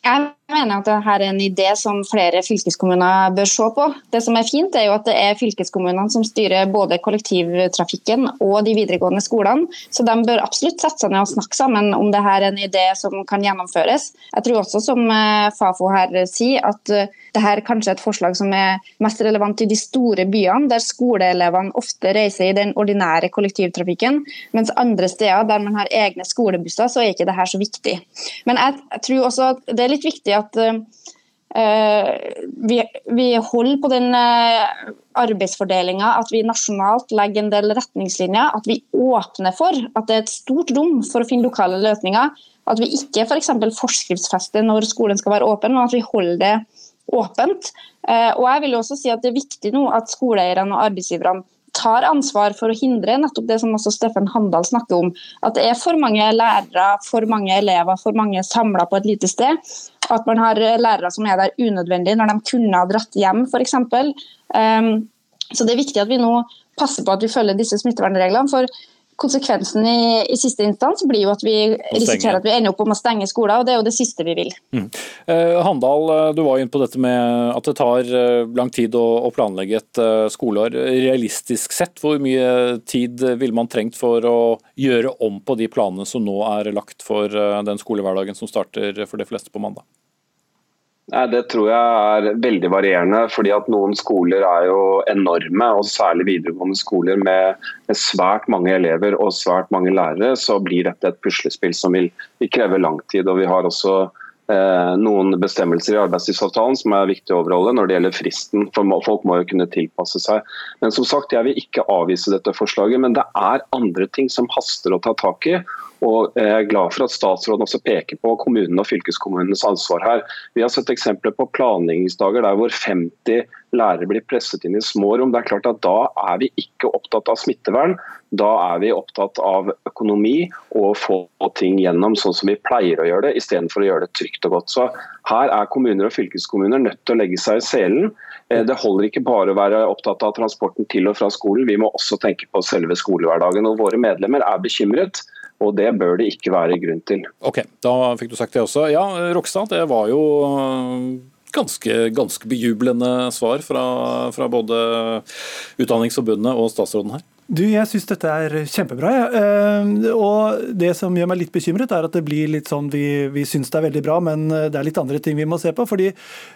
J: Jeg mener at dette er en idé som flere fylkeskommuner bør se på. Det som er fint er jo at det er fylkeskommunene som styrer både kollektivtrafikken og de videregående skolene. Så de bør absolutt sette seg ned og snakke sammen om dette er en idé som kan gjennomføres. Jeg tror også som eh, Fafo her sier at eh, dette er kanskje et forslag som er mest relevant i de store byene, der skoleelevene ofte reiser i den ordinære kollektivtrafikken, mens andre steder der man har egne skolebusser, så er ikke dette så viktig. Men jeg tror også at det er litt viktig at uh, vi, vi, holder på den eh, arbeidsfordelinga, at vi nasjonalt legger en del retningslinjer. At vi åpner for at det er et stort rom for å finne lokale løsninger. At vi ikke f.eks. For forskriftsfester når skolen skal være åpen, men at vi holder det åpent. Og jeg vil også si at Det er viktig nå at skoleeierne og arbeidsgiverne tar ansvar for å hindre nettopp det som også Steffen Handal snakker om. At det er for mange lærere, for mange elever, for mange samla på et lite sted. At man har lærere som er der unødvendig når de kunne ha dratt hjem, f.eks. Um, så det er viktig at vi nå passer på at vi følger disse smittevernreglene. for konsekvensen i, i, siste instans blir jo at vi risikerer at vi ender opp om å stenge skoler, og det er jo det siste vi vil. Mm.
B: Eh, Handal, eh, du var inne på dette med at det tar eh, lang tid å, å planlegge et uh, skoleår. Realistisk sett, hvor mye tid ville man trengt for å gjøre om på de planene som nå er lagt for uh, den skolehverdagen som starter for de fleste på mandag?
K: Nei, Det tror jeg er veldig varierende. fordi at Noen skoler er jo enorme, og særlig videregående skoler med, med svært mange elever og svært mange lærere. Så blir dette et puslespill som vil, vil kreve lang tid. og Vi har også eh, noen bestemmelser i arbeidstidsavtalen som er viktig å overholde når det gjelder fristen. for Folk må jo kunne tilpasse seg. Men som sagt, Jeg vil ikke avvise dette forslaget, men det er andre ting som haster å ta tak i. Og Jeg er glad for at statsråden også peker på kommunene og fylkeskommunenes ansvar her. Vi har sett eksempler på planleggingsdager der hvor 50 lærere blir presset inn i små rom. Det er klart at Da er vi ikke opptatt av smittevern, da er vi opptatt av økonomi og å få ting gjennom sånn som vi pleier å gjøre det, istedenfor å gjøre det trygt og godt. Så Her er kommuner og fylkeskommuner nødt til å legge seg i selen. Eh, det holder ikke bare å være opptatt av transporten til og fra skolen, vi må også tenke på selve skolehverdagen. og Våre medlemmer er bekymret og det bør det ikke være grunn til.
B: Ok, Da fikk du sagt det også. Ja, Rokstad, det var jo ganske, ganske bejublende svar fra, fra både Utdanningsforbundet og statsråden her.
I: Du, Jeg syns dette er kjempebra. Ja. Eh, og Det som gjør meg litt bekymret, er at det blir litt sånn vi, vi syns det er veldig bra, men det er litt andre ting vi må se på. fordi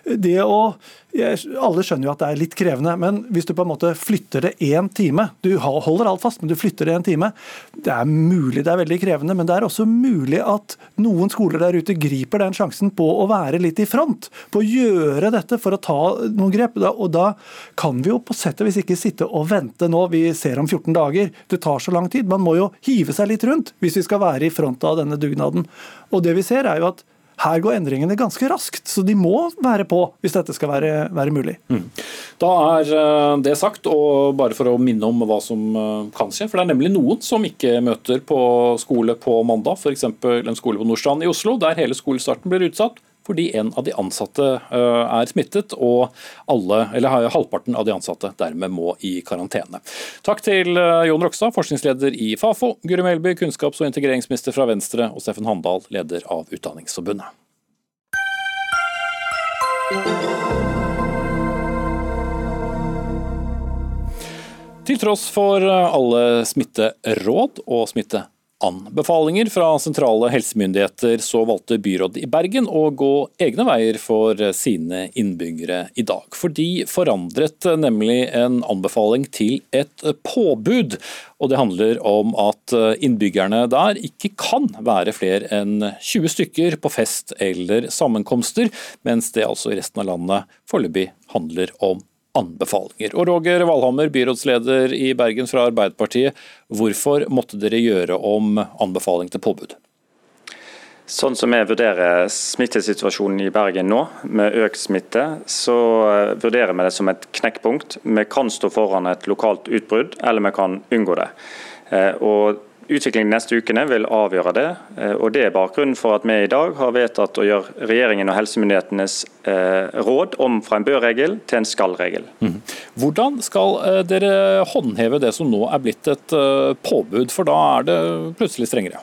I: det å alle skjønner jo at det er litt krevende, men hvis du på en måte flytter det én time Du holder alt fast, men du flytter det én time. Det er mulig det er veldig krevende, men det er også mulig at noen skoler der ute griper den sjansen på å være litt i front. På å gjøre dette for å ta noen grep. Og da kan vi jo på sett og vis ikke sitte og vente nå. Vi ser om 14 dager. Det tar så lang tid. Man må jo hive seg litt rundt hvis vi skal være i front av denne dugnaden. Og det vi ser er jo at her går endringene ganske raskt, så de må være på hvis dette skal være, være mulig. Mm.
B: Da er eh, det sagt, og bare for å minne om hva som eh, kan skje. For det er nemlig noen som ikke møter på skole på mandag, f.eks. en skole på Nordstrand i Oslo, der hele skolestarten blir utsatt fordi en av de ansatte eh, er smittet, og alle, halvparten av de ansatte dermed må i karantene. Takk til eh, Jon Rokstad, forskningsleder i Fafo, Guri Melby, kunnskaps- og integreringsminister fra Venstre, og Steffen Handal, leder av Utdanningsforbundet. Til tross for alle smitteråd og smitte anbefalinger fra sentrale helsemyndigheter, så valgte byrådet i Bergen å gå egne veier for sine innbyggere i dag. For de forandret nemlig en anbefaling til et påbud. Og det handler om at innbyggerne der ikke kan være flere enn 20 stykker på fest eller sammenkomster, mens det altså i resten av landet foreløpig handler om anbefalinger. Og Roger Valhammer, byrådsleder i Bergen fra Arbeiderpartiet. Hvorfor måtte dere gjøre om anbefaling til påbud?
L: Sånn som jeg vurderer smittesituasjonen i Bergen nå, med økt smitte, så eh, vurderer vi det som et knekkpunkt. Vi kan stå foran et lokalt utbrudd, eller vi kan unngå det. Eh, og Utviklingen de neste ukene vil avgjøre det. Eh, og Det er bakgrunnen for at vi i dag har vedtatt å gjøre regjeringen og helsemyndighetenes eh, råd om fra en bør-regel til en skal-regel.
B: Mhm. Hvordan skal eh, dere håndheve det som nå er blitt et påbud, for da er det plutselig strengere?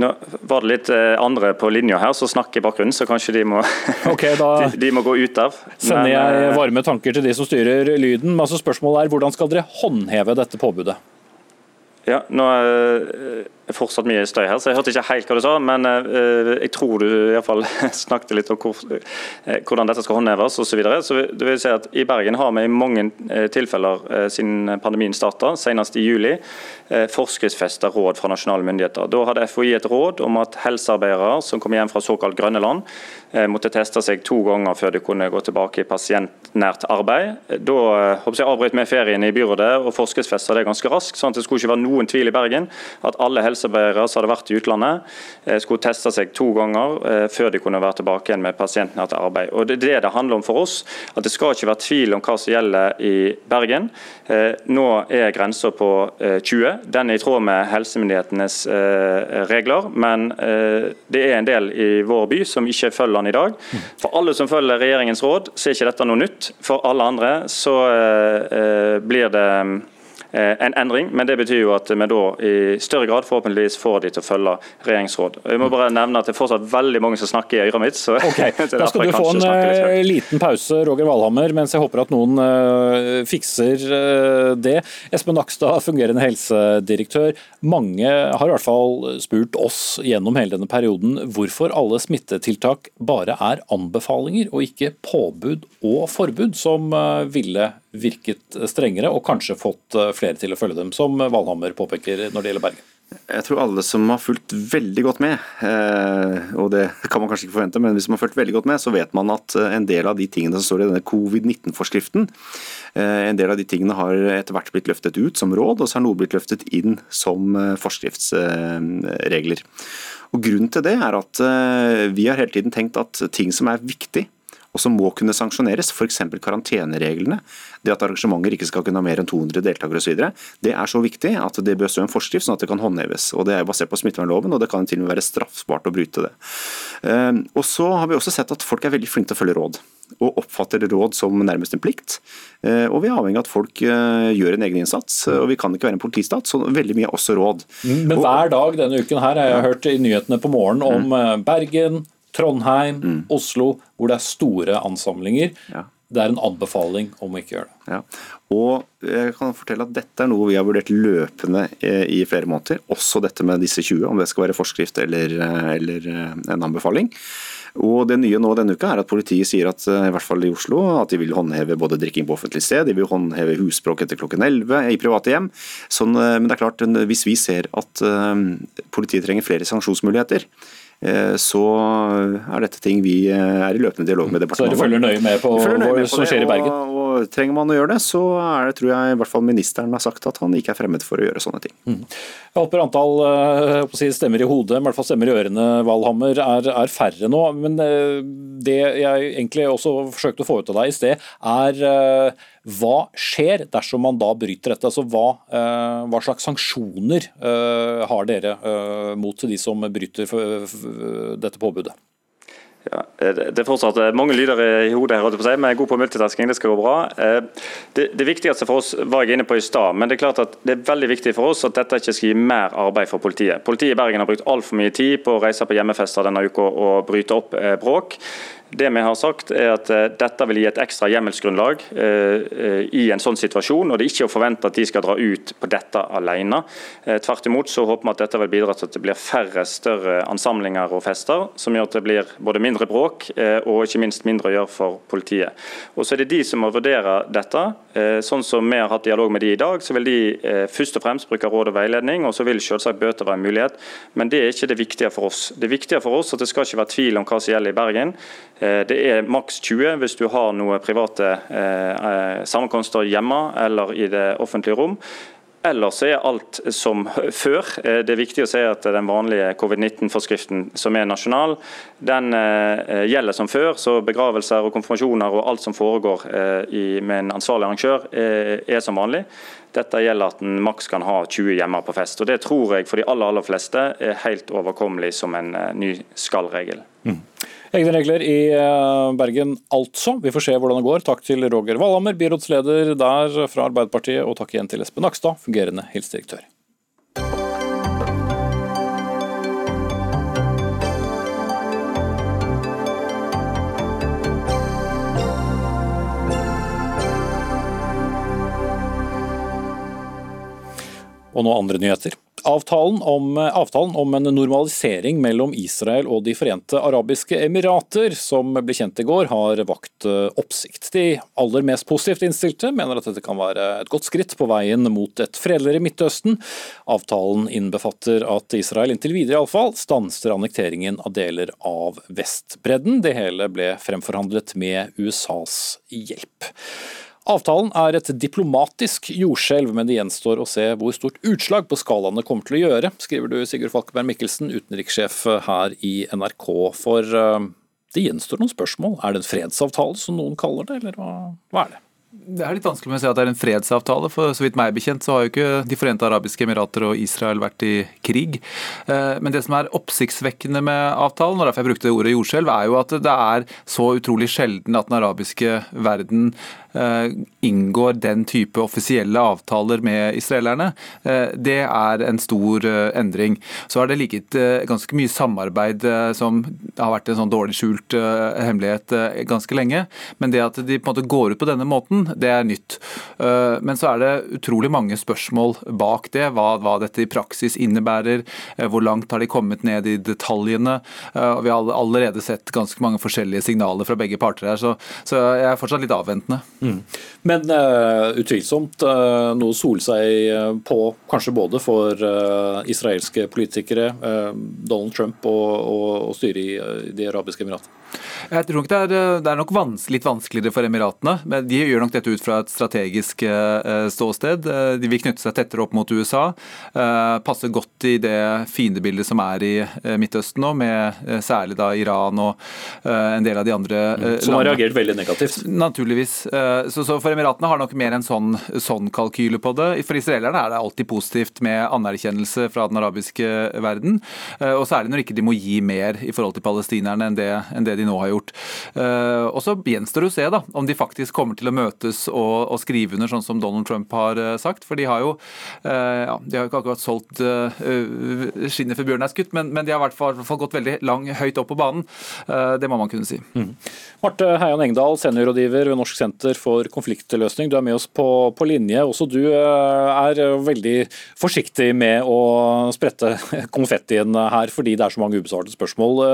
L: Nå var det litt andre på linja her som snakker i bakgrunnen, så kanskje de må, okay, de, de må gå ut av.
B: Sender jeg varme tanker til de som styrer lyden. Altså Spørsmålet er hvordan skal dere håndheve dette påbudet?
L: Ja, nå er fortsatt mye støy her, så jeg hørte ikke helt hva du sa. Men eh, jeg tror du i hvert fall snakket litt om eh, hvordan dette skal håndheves osv. Så, videre. så det vil si at I Bergen har vi i mange eh, tilfeller siden pandemien starta, senest i juli, forskriftsfesta råd fra nasjonale myndigheter. Da hadde FHI et råd om at helsearbeidere som kom hjem fra såkalt grønne land, måtte teste seg to ganger før de kunne gå tilbake i pasientnært arbeid. Da jeg, avbrøt vi ferien i byrådet og forskriftsfesta det ganske raskt, sånn at det skulle ikke være noen tvil i Bergen at alle helsearbeidere helsearbeidere som hadde vært i utlandet, skulle teste seg to ganger før de kunne være tilbake igjen med til arbeid. Og Det er det det handler om for oss. at Det skal ikke være tvil om hva som gjelder i Bergen. Nå er grensa på 20. Den er i tråd med helsemyndighetenes regler, men det er en del i vår by som ikke følger den i dag. For alle som følger regjeringens råd, så er ikke dette noe nytt. For alle andre så blir det Eh, en endring, men det betyr jo at vi da i større grad forhåpentligvis får de til å følge regjeringsråd. Jeg må bare nevne at det er fortsatt veldig mange som snakker i øret mitt. så
B: okay. Da skal du få en uh, liten pause, Roger Valhammer, mens jeg håper at noen uh, fikser det. Espen Nakstad, fungerende helsedirektør. Mange har i hvert fall spurt oss gjennom hele denne perioden hvorfor alle smittetiltak bare er anbefalinger og ikke påbud og forbud, som ville virket strengere og kanskje fått eh, flere til å følge dem, som Valhammer påpeker når det gjelder Bergen?
E: Jeg tror alle som har fulgt veldig godt med, eh, og det kan man kanskje ikke forvente, men hvis man har fulgt veldig godt med, så vet man at eh, en del av de tingene som står i denne covid-19-forskriften, en del av de tingene har etter hvert blitt løftet ut som råd, og så har noe blitt løftet inn som forskriftsregler. Og Grunnen til det er at vi har hele tiden tenkt at ting som er viktig, og som må kunne sanksjoneres, f.eks. karantenereglene. Det at arrangementer ikke skal kunne ha mer enn 200 deltakere osv. Det er så viktig at det bør stå en forskrift sånn at det kan håndheves. og Det er basert på smittevernloven, og det kan til og med være straffbart å bryte det. Ehm, og Så har vi også sett at folk er veldig flinke til å følge råd og oppfatter råd som nærmest en plikt. Ehm, og vi er avhengig av at folk eh, gjør en egen innsats. og Vi kan ikke være en politistat, så veldig mye er også råd.
B: Men hver dag denne uken her har jeg hørt i nyhetene på morgenen om eh, Bergen, Trondheim, mm. Oslo, hvor det er store ansamlinger. Ja. Det er en anbefaling om å ikke gjøre det.
E: Ja. Og jeg kan fortelle at Dette er noe vi har vurdert løpende eh, i flere måneder. Også dette med disse 20, om det skal være forskrift eller, eh, eller eh, en anbefaling. Og Det nye nå denne uka er at politiet sier at i hvert fall i Oslo, at de vil håndheve både drikking på offentlig sted, de vil håndheve husspråk etter klokken 11 i private hjem. Sånn, men det er klart, hvis vi ser at politiet trenger flere sanksjonsmuligheter, Eh, så er dette ting vi eh, er i løpende dialog med departementet.
B: Så dere følger nøye med på hva som skjer i Bergen?
E: Og, og, trenger man å gjøre det, så er det, tror jeg i hvert fall ministeren har sagt at han ikke er fremmed for å gjøre sånne ting. Mm.
B: Jeg håper antall eh, jeg håper stemmer i hodet, i hvert fall stemmer i ørene, Valhammer, er, er, færre nå. Men det jeg egentlig også forsøkte å få ut av deg i sted, er hva skjer dersom man da bryter dette? Altså, hva, uh, hva slags sanksjoner uh, har dere uh, mot de som bryter dette påbudet?
L: Ja, det er fortsatt mange lyder i hodet her, men jeg er god på multitasking. Det skal gå bra. Det, det, viktigste for oss var jeg inne på i stad, men det er klart at det er veldig viktig for oss at dette ikke skal gi mer arbeid for politiet. Politiet i Bergen har brukt altfor mye tid på å reise på hjemmefester denne uka og bryte opp bråk. Det vi har sagt er at eh, Dette vil gi et ekstra hjemmelsgrunnlag eh, eh, i en sånn situasjon. og Det er ikke å forvente at de skal dra ut på dette alene. Tvert imot så håper vi at dette vil bidra til at det blir færre større ansamlinger og fester, som gjør at det blir både mindre bråk og ikke minst mindre å gjøre for politiet. Og Så er det de som må vurdere dette. Sånn som vi har hatt dialog med de i dag, så vil de først og fremst bruke råd og veiledning, og så vil selvsagt bøter være en mulighet. Men det er ikke det viktige for oss. Det viktige for oss at det skal ikke være tvil om hva som gjelder i Bergen. Eh, det er maks 20 hvis du har noen private eh, eh, sammenkomster hjemme eller i det offentlige rom. Ellers er alt som før. Det er viktig å si at den vanlige covid-19-forskriften som er nasjonal, den gjelder som før. Så begravelser og konfirmasjoner og alt som foregår med en ansvarlig arrangør, er som vanlig. Dette gjelder at en maks kan ha 20 hjemme på fest. og Det tror jeg for de aller, aller fleste er helt overkommelig som en ny skal-regel. Mm.
B: Egne regler i eh, Bergen altså. Vi får se hvordan det går. Takk til Roger Valhammer, byrådsleder der fra Arbeiderpartiet, og takk igjen til Espen Nakstad, fungerende helsedirektør. Og nå andre nyheter. Avtalen om, avtalen om, en normalisering mellom Israel og De forente arabiske emirater, som ble kjent i går, har vakt eh, oppsikt. De aller mest positivt innstilte mener at dette kan være et godt skritt på veien mot et fredeligere Midtøsten. Avtalen innbefatter at Israel inntil videre iallfall stanser annekteringen av deler av Vestbredden. Det hele ble fremforhandlet med USAs hjelp. Avtalen er et diplomatisk jordskjelv, men det gjenstår å se hvor stort utslag på skalaen det kommer til å gjøre, skriver du Sigurd Falkeberg Mikkelsen, utenrikssjef her i NRK. For uh, det gjenstår noen spørsmål. Er det en fredsavtale, som noen kaller det, eller hva, er det?
M: Det er litt vanskelig med å si at det er en fredsavtale, for så vidt meg bekjent så har jo ikke De forente arabiske emirater og Israel vært i krig. Eh, men det som er oppsiktsvekkende med avtalen, og derfor jeg brukte ordet jordskjelv, er jo at det er så utrolig sjelden at den arabiske verden Eh, inngår den type offisielle avtaler med israelerne, eh, det er en stor eh, endring. Så har det ligget ganske mye samarbeid som har vært en sånn dårlig skjult hemmelighet ganske lenge. Men det at de på en måte går ut på denne måten, det er nytt. Men så er det utrolig mange spørsmål bak det. Hva, hva dette i praksis innebærer. Hvor langt har de kommet ned i detaljene? Vi har allerede sett ganske mange forskjellige signaler fra begge parter her, så, så jeg er fortsatt litt avventende.
B: Mm. Men uh, utvilsomt uh, noe sole seg eh, på, kanskje både for uh, israelske politikere, Donald Trump og, og, og styret i De arabiske emiratene.
M: Jeg tror nok det er, det er nok vans, litt vanskeligere for Emiratene. men De gjør nok dette ut fra et strategisk ståsted. De vil knytte seg tettere opp mot USA. Passer godt i det fiendebildet som er i Midtøsten nå, med særlig da Iran og en del av de andre landene.
B: Som har reagert veldig negativt?
M: Naturligvis. Så, så for Emiratene har nok mer en sånn, sånn, kalkyle på det. For israelerne er det alltid positivt med anerkjennelse fra den arabiske verden. Eh, og særlig når ikke de må gi mer i forhold til palestinerne enn det, enn det de nå har gjort. Eh, og så gjenstår det å se da, om de faktisk kommer til å møtes og, og, skrive under sånn som Donald Trump har eh, sagt. For de har jo ja, de har ikke akkurat solgt skinnet for bjørnen er skutt, men, men, de har i hvert fall, gått veldig lang, høyt opp på banen. Det må man kunne si. Mm.
B: Marte Heian Engdahl, seniorrådgiver ved Norsk senter for konfliktløsning. Du er med oss på, på linje. Også du eh, er veldig forsiktig med å sprette konfettien her, fordi det er så mange ubesvarte spørsmål.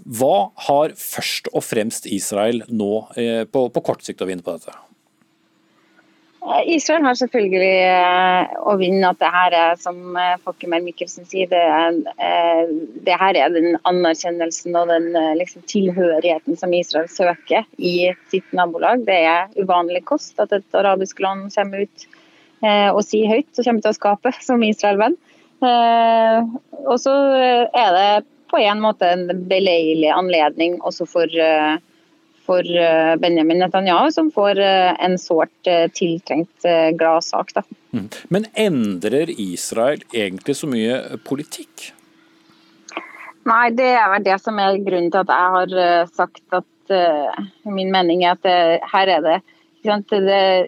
B: Eh, hva har først og fremst Israel nå eh, på, på kort sikt å vinne på dette?
N: Israel har selvfølgelig eh, å vinne at det her er, som Fokkemer Mikkelsen sier, det, er, eh, det, her er den anerkjennelsen og den liksom, tilhørigheten som Israel søker i sitt nabolag. Det er uvanlig kost at et arabisk land kommer ut og sier høyt og kommer til å skape som Israel-venn. Og så er det på en måte en beleilig anledning også for for eh, Benjamin Netanyahu, som får eh, en sårt eh, tiltrengt gladsak.
B: Mm. Men endrer Israel egentlig så mye politikk?
N: Nei, det er vel det som er grunnen til at jeg har sagt at uh, min mening er at det, her er det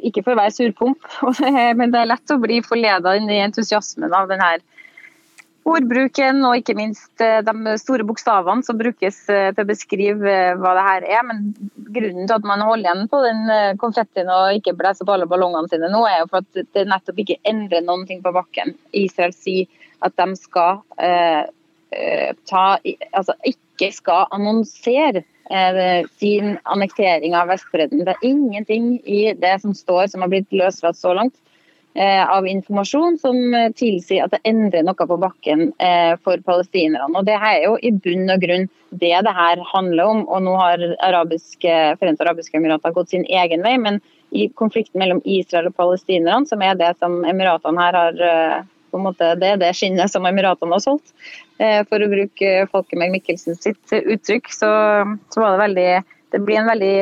N: ikke for å være surpomp, men det er lett å bli forleda inn i entusiasmen av denne ordbruken og ikke minst eh, de store bokstavene som brukes eh, til å beskrive eh, hva det her er. Men grunnen til at man holder igjen på den konfettien og ikke blåser på alle ballongene sine nå, er jo for at det nettopp ikke endrer noen ting på bakken. Israel sier at de skal eh, ta, altså ikke skal annonsere sin annektering av Vestbredden. Det er ingenting i det som står som har blitt løslatt så langt av informasjon som eh, tilsier at det endrer noe på bakken eh, for palestinerne. Og Det er jo i bunn og grunn det det her handler om. og Nå har arabiske, Forente arabiske emirater gått sin egen vei, men i konflikten mellom Israel og palestinerne, som er det som emiratene her har på en måte, Det er det skinnet som Emiratene har solgt. For å bruke Folkemeg Mikkelsen sitt uttrykk, så, så var det veldig Det blir en veldig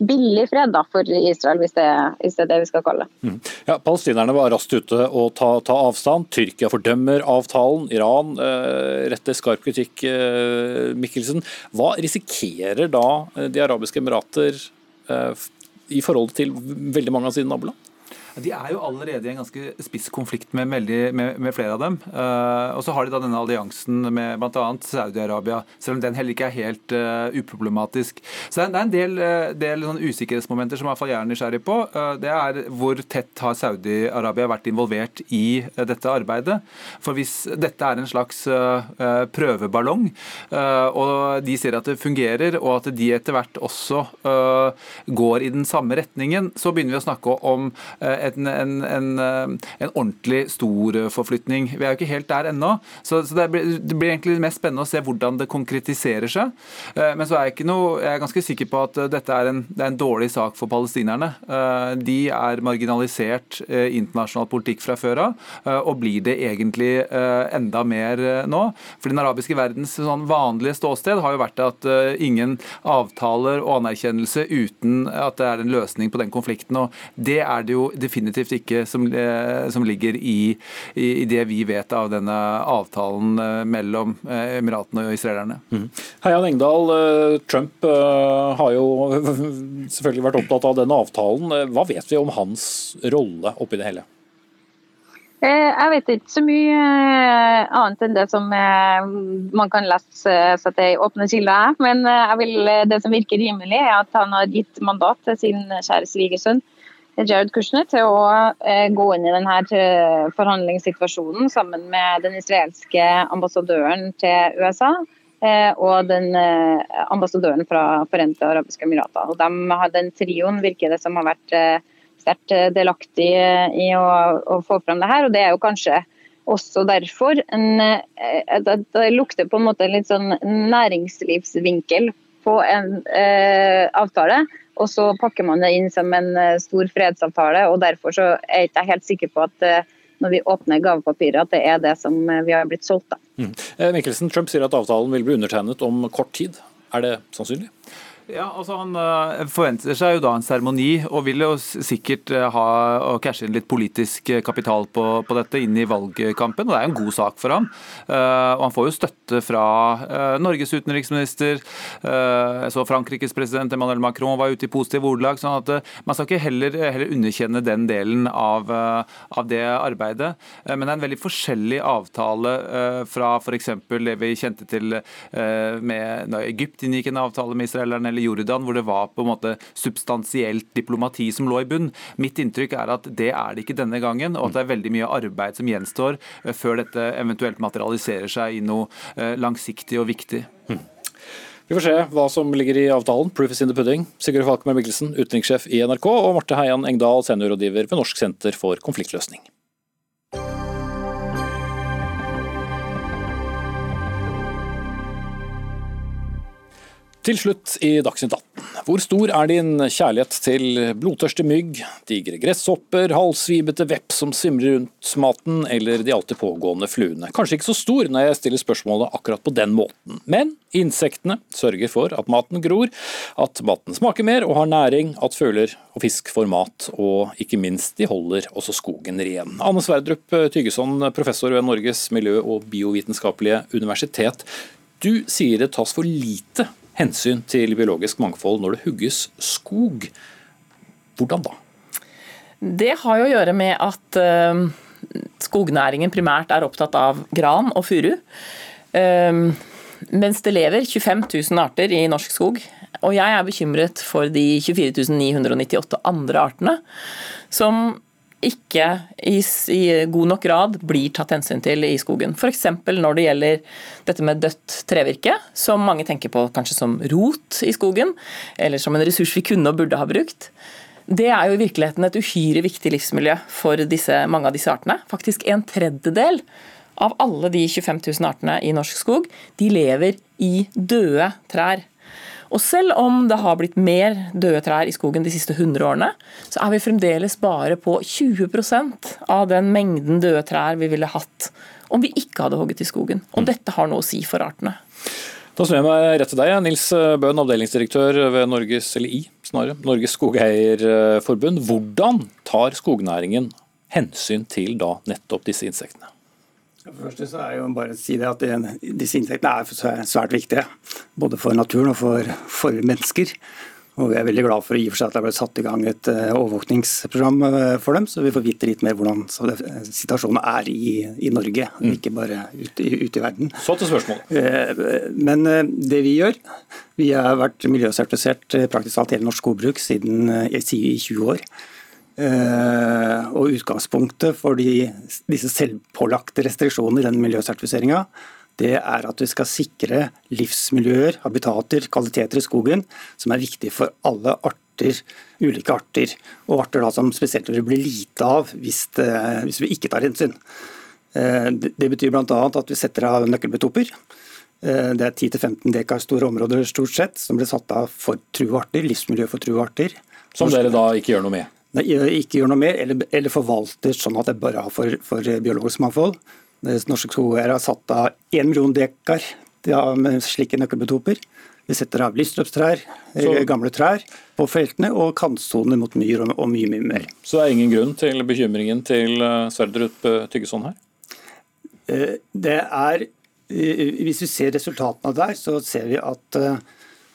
N: billig fred da, for Israel, hvis det, hvis det, er det vi skal kalle det.
B: Mm. Ja, Palestinerne var raskt ute og ta, ta, avstand. Tyrkia fordømmer avtalen. Iran eh, retter skarp kritikk. Eh, Mikkelsen. Hva risikerer da eh, De arabiske emirater eh, i forhold til veldig mange av sine naboland?
M: De er jo allerede i en ganske spiss konflikt med, med, med flere av dem. Uh, og så har de da denne alliansen med bl.a. Saudi-Arabia, selv om den heller ikke er helt uh, uproblematisk. Så det er en del, uh, del sånn usikkerhetsmomenter som jeg er nysgjerrig på. det er hvor tett har Saudi-Arabia vært involvert i dette arbeidet. For hvis dette er en slags prøveballong, og de ser at det fungerer, og at de etter hvert også går i den samme retningen, så begynner vi å snakke om
O: en, en, en, en ordentlig stor forflytning. Vi er jo ikke helt der ennå. Så, så det, blir, det, blir, egentlig mest spennende å se hvordan det konkretiserer seg. Men så er jeg, ikke noe, jeg er ganske sikker på at dette er en, det er en dårlig sak for palestinerne. De er marginalisert internasjonal politikk fra før av, og blir det egentlig enda mer nå. For den arabiske verdens sånn vanlige ståsted har jo vært at ingen avtaler og anerkjennelse uten at det er en løsning på den konflikten. og Det er det jo definitivt ikke som, eh, som ligger i, i, det vi vet av denne avtalen eh, mellom eh, Emiratene og israelerne.
B: Mm. Heian Engdahl, Trump har jo selvfølgelig vært opptatt av denne avtalen. Hva vet vi om hans rolle oppi det hele?
N: Eh, jeg vet ikke så mye annet enn det som man kan lese seg til i åpne kilder. Men vil, det som virker rimelig, er at han har gitt mandat til sin kjære svigersønn Jared Kushner til å gå inn i denne forhandlingssituasjonen sammen med den israelske ambassadøren til USA og den ambassadøren fra Forente arabiske emirater. De, den trioen virker det som har vært sterkt eh, delaktig eh, i å, å, få fram det her. og Det er jo kanskje også derfor en, eh, det lukter på en måte litt sånn næringslivsvinkel på en eh, avtale. Og så pakker man det inn som en stor fredsavtale. og Derfor så er jeg ikke helt sikker på at eh, når vi åpner gavepapiret, at det er det som vi har blitt solgt. da.
B: Mm. Mikkelsen, Trump sier at avtalen vil bli undertegnet om kort tid. Er det sannsynlig?
O: Ja, altså Han uh, forventer seg jo da en seremoni, og vil jo sikkert uh, ha og cashe inn litt politisk eh, kapital på, på, dette inn i valgkampen. og Det er jo en god sak for ham. Og Han får jo støtte fra Norges utenriksminister. jeg så Frankrikes president Emmanuel Macron var ute i positiv ordelag. sånn at Man skal ikke heller, heller underkjenne den delen av, av, det arbeidet. men det er en veldig forskjellig avtale fra f.eks. det vi kjente til med Egypt inngikk en avtale med israelerne eller Jordan, hvor det var på en måte substansielt diplomati som lå i bunn. Mitt inntrykk er at det er det ikke denne gangen, og at det er veldig mye arbeid som gjenstår eh, før dette eventuelt materialiserer seg i noe eh, langsiktig og viktig.
B: Vi får se hva som ligger i avtalen. Proof is in the pudding. Sigurd Falkmer Mikkelsen, utenrikssjef i NRK, og Marte Heian Engdahl, seniorrådgiver ved Norsk senter for konfliktløsning. Til slutt i Dagsnytt 18. Hvor stor er din kjærlighet til blodtørste mygg, digre gresshopper, halvsvibete vepp som svimler rundt maten, eller de alltid pågående fluene? Kanskje ikke så stor når jeg stiller spørsmålet akkurat på den måten, men insektene sørger for at maten gror, at maten smaker mer og har næring, at fugler og fisk får mat, og ikke minst, de holder også skogen ren. Anne Sverdrup Tygeson, professor ved Norges miljø- og biovitenskapelige universitet. Du sier det tas for lite hensyn til biologisk mangfold når det hugges skog. Hvordan da?
P: Det har jo å gjøre med at uh, skognæringen primært er opptatt av gran og furu. Uh, mens det lever 25 000 arter i norsk skog. Og jeg er bekymret for de 24 998 andre artene som ikke i, i, god nok grad blir tatt hensyn til i skogen. F.eks. når det gjelder dette med dødt trevirke, som mange tenker på kanskje som rot i skogen, eller som en ressurs vi kunne og burde ha brukt. Det er jo i virkeligheten et uhyre viktig livsmiljø for disse, mange av disse artene. Faktisk en tredjedel av alle de 25 000 artene i norsk skog, de lever i døde trær. Og selv om det har blitt mer døde trær i skogen de siste 100 årene, så er vi fremdeles bare på 20% av den mengden døde trær vi ville hatt om vi ikke hadde hogget i skogen. Og dette har noe å si for artene.
B: Da snur jeg meg rett til deg, Nils Bøhn, avdelingsdirektør ved Norges, eller i, snarere, Norges Skogeierforbund. Hvordan tar skognæringen hensyn til da nettopp disse insektene?
Q: For det første så er jo bare å si det at det, Disse inntektene er svært viktige, både for naturen og for, for, mennesker. Og Vi er veldig glad for, for seg at det ble satt i gang et uh, overvåkningsprogram uh, for dem, så vi får vite litt mer hvordan situasjonen er i, i Norge, mm. ikke bare ute, ute, i verden.
B: Så til spørsmålet.
Q: Men det vi gjør Vi har vært miljøsertifisert praktisk talt hele norsk skogbruk siden i 20 år. Eh, og utgangspunktet for de, disse selvpålagte restriksjonene i den miljøsertifiseringa, det er at vi skal sikre livsmiljøer, habitater, kvaliteter i skogen som er viktige for alle arter arter, ulike arter, og arter da som spesielt vil bli lite av hvis, det, hvis vi ikke tar hensyn. Det betyr bl.a. at vi setter av nøkkelbetoper. Det er 10-15 dekar store områder stort sett som blir satt av for truearter, livsmiljø for truearter.
B: Som dere da ikke gjør noe med?
Q: Ikke gjør noe mer, eller, eller forvalter sånn at det bare bra for, for biologisk mangfold. Norske skogeiere har satt av 1 million dekar med slike nøkkelbetoper. Vi setter av livsløpstrær, gamle trær på feltene, og kantsoner mot myr og, og mye, mye mer.
B: Så det er ingen grunn til bekymringen til Sverdrup Tyggeson her?
Q: Det er, Hvis vi ser resultatene der, så ser vi at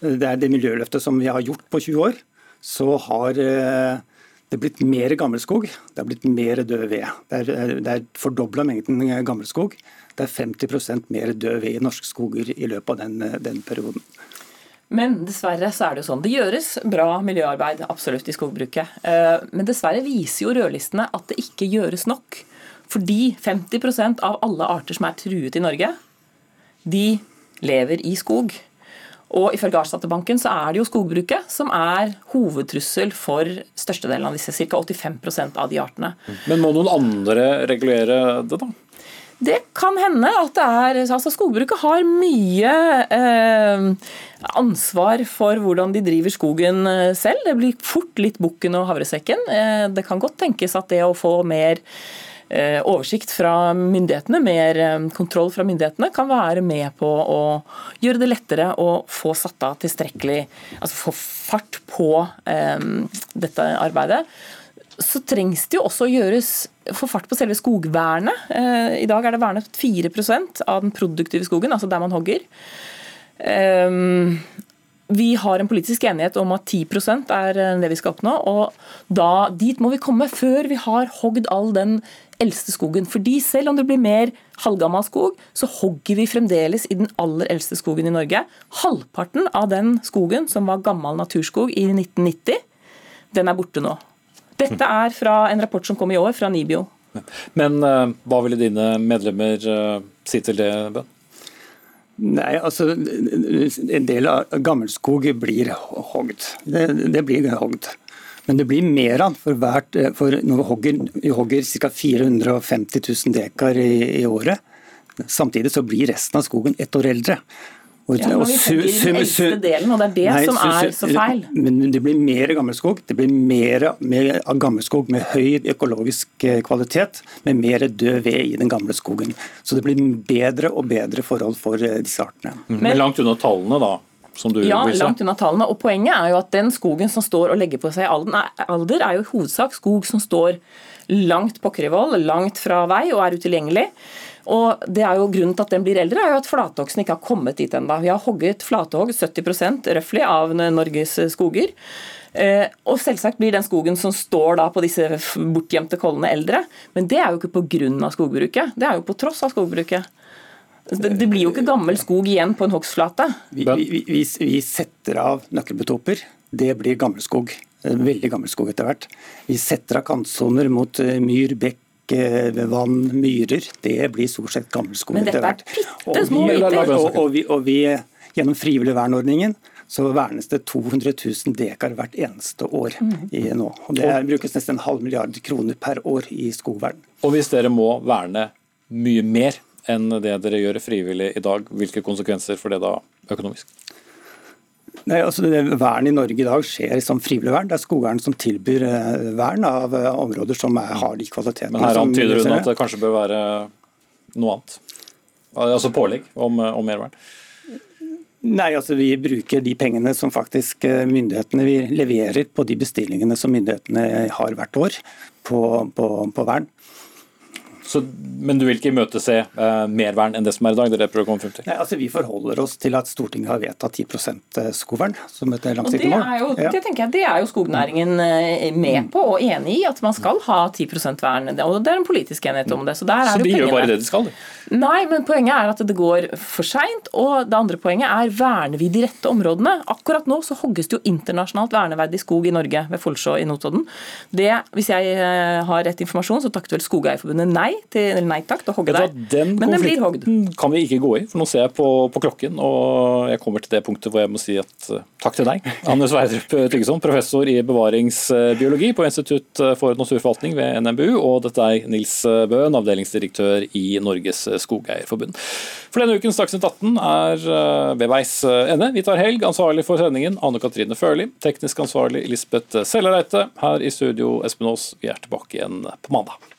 Q: det er det miljøløftet som vi har gjort på 20 år, så har det blitt mer gammelskog, det har blitt mer død ved. Det er, det er fordobla mengden gammelskog. Det er 50 mer død ved i norske skoger i løpet av den, den, perioden.
P: Men dessverre så er det jo sånn. Det gjøres bra miljøarbeid absolutt i skogbruket. Men dessverre viser jo rødlistene at det ikke gjøres nok. Fordi 50% av alle arter som er truet i Norge, de lever i skog. Og Ifølge Artsdatabanken så er det jo skogbruket som er hovedtrussel for størstedelen av disse, ca. 85% av de artene.
B: Men må noen andre regulere det, da?
P: Det kan hende at det er altså Skogbruket har mye eh, ansvar for hvordan de driver skogen selv. Det blir fort litt bukken og havresekken. Eh, det kan godt tenkes at det å få mer oversikt fra myndighetene, mer kontroll fra myndighetene, kan være med på å gjøre det lettere å få satt av tilstrekkelig Altså få fart på um, dette arbeidet. Så trengs det jo også å gjøres få fart på selve skogvernet. I dag er det vernet 4% av den produktive skogen, altså der man hogger. Vi har en politisk enighet om at 10% er det vi skal oppnå. og da, Dit må vi komme før vi har hogd all den eldste skogen. Fordi selv om det blir mer halvgammal skog, så hogger vi fremdeles i den aller eldste skogen i Norge. Halvparten av den skogen som var gammel naturskog i 1990, den er borte nå. Dette er fra en rapport som kom i år, fra Nibio.
B: Men uh, hva ville dine medlemmer uh, si til det, Bønn?
Q: Nei, altså En del av gammelskog blir hogd. Det, det blir hogd. Men det blir mer av for hvert for Når vi hogger, vi hogger ca. 450 000 dekar i, i, året. Samtidig så blir resten av skogen ett år eldre.
P: Og, ja, men vi hogger den eldste delen, og det er det nei, som er så feil.
Q: Men det blir mer gammelskog. Det blir mer, mer av gammelskog med høy økologisk eh, kvalitet, med mer død ved i den gamle skogen. Så det blir bedre og bedre forhold for eh, disse artene.
B: Men, men langt unna tallene, da?
P: Ja, langt unna tallene. Og Poenget er jo at den skogen som står og legger på seg alder, er jo i hovedsak skog som står langt på Kryvoll, langt fra vei og er utilgjengelig. Og det er jo Grunnen til at den blir eldre, er jo at flathogsten ikke har kommet dit ennå. Vi har hogget flathogg 70% røftlig av Norges skoger. Eh, og selvsagt blir den skogen som står da på disse bortgjemte kollene eldre, men det er jo ikke pga. skogbruket, det er jo på tross av skogbruket. Det, blir jo ikke gammel skog igjen på en hogstflate.
Q: Vi, vi, vi, vi, setter av nøkkelbetoper. Det blir gammelskog. Veldig gammelskog etter hvert. Vi setter av kantsoner mot eh, myr, bekk, eh, vann, myrer. Det blir stort sett gammelskog etter hvert.
P: Og, og,
Q: og, og vi, gjennom frivillig vernordningen så vernes det 200 000 dekar hvert eneste år mm. i nå. Og det brukes nesten en halv milliard kroner per år i skogvern.
B: Og hvis dere må verne mye mer enn det dere gjør frivillig i dag. Hvilke konsekvenser får det da økonomisk?
Q: Nei, altså det Vern i Norge i dag skjer som frivillig vern. Det er skogvern som tilbyr eh, vern av eh, områder som er, har de kvalitetene.
B: Men her antyder hun at det kanskje bør være noe annet? Altså pålegg om, om mer vern?
Q: Nei, altså Vi bruker de pengene som faktisk eh, myndighetene leverer på de bestillingene som myndighetene har hvert år på, på, på vern.
B: Så, men du vil ikke imøtese eh, mer vern enn det som er i dag? det er det prøver å komme frem til?
Q: Nei, altså Vi forholder oss til at Stortinget har vedtatt 10 eh, skogvern som et langsiktig
P: mål. Ja. Det tenker jeg, det er jo skognæringen eh, med på og enig i, at man skal ha 10% vern. og Det er en politisk enighet om det. Så, der
B: så
P: er
B: de gjør bare det de skal?
P: Nei, men poenget er at det går for seint. Og det andre poenget er verner vi de rette områdene? Akkurat nå så hogges det jo internasjonalt verneverdig skog i Norge, ved Folsjå i Notodden. Det, hvis jeg har rett informasjon, så takket vel Skogeierforbundet nei til, eller nei takk til å hogge
B: hva, Den
P: Men den blir hogd.
B: kan vi ikke gå i, for nå ser jeg på, på klokken, og jeg kommer til det punktet hvor jeg må si at eh, takk til deg, Anne Sverdrup Tyggeson, professor i bevaringsbiologi på Institutt for naturforvaltning ved NMBU, og dette er Nils Bøhn, avdelingsdirektør i Norges Skogeierforbund. For denne ukens Dagsnytt 18 er eh, ved veis ende. Vi tar helg. Ansvarlig for sendingen Anne Katrine Førli. Teknisk ansvarlig Lisbeth Sellereite. Her i studio Espen Aas. Vi er tilbake igjen på mandag.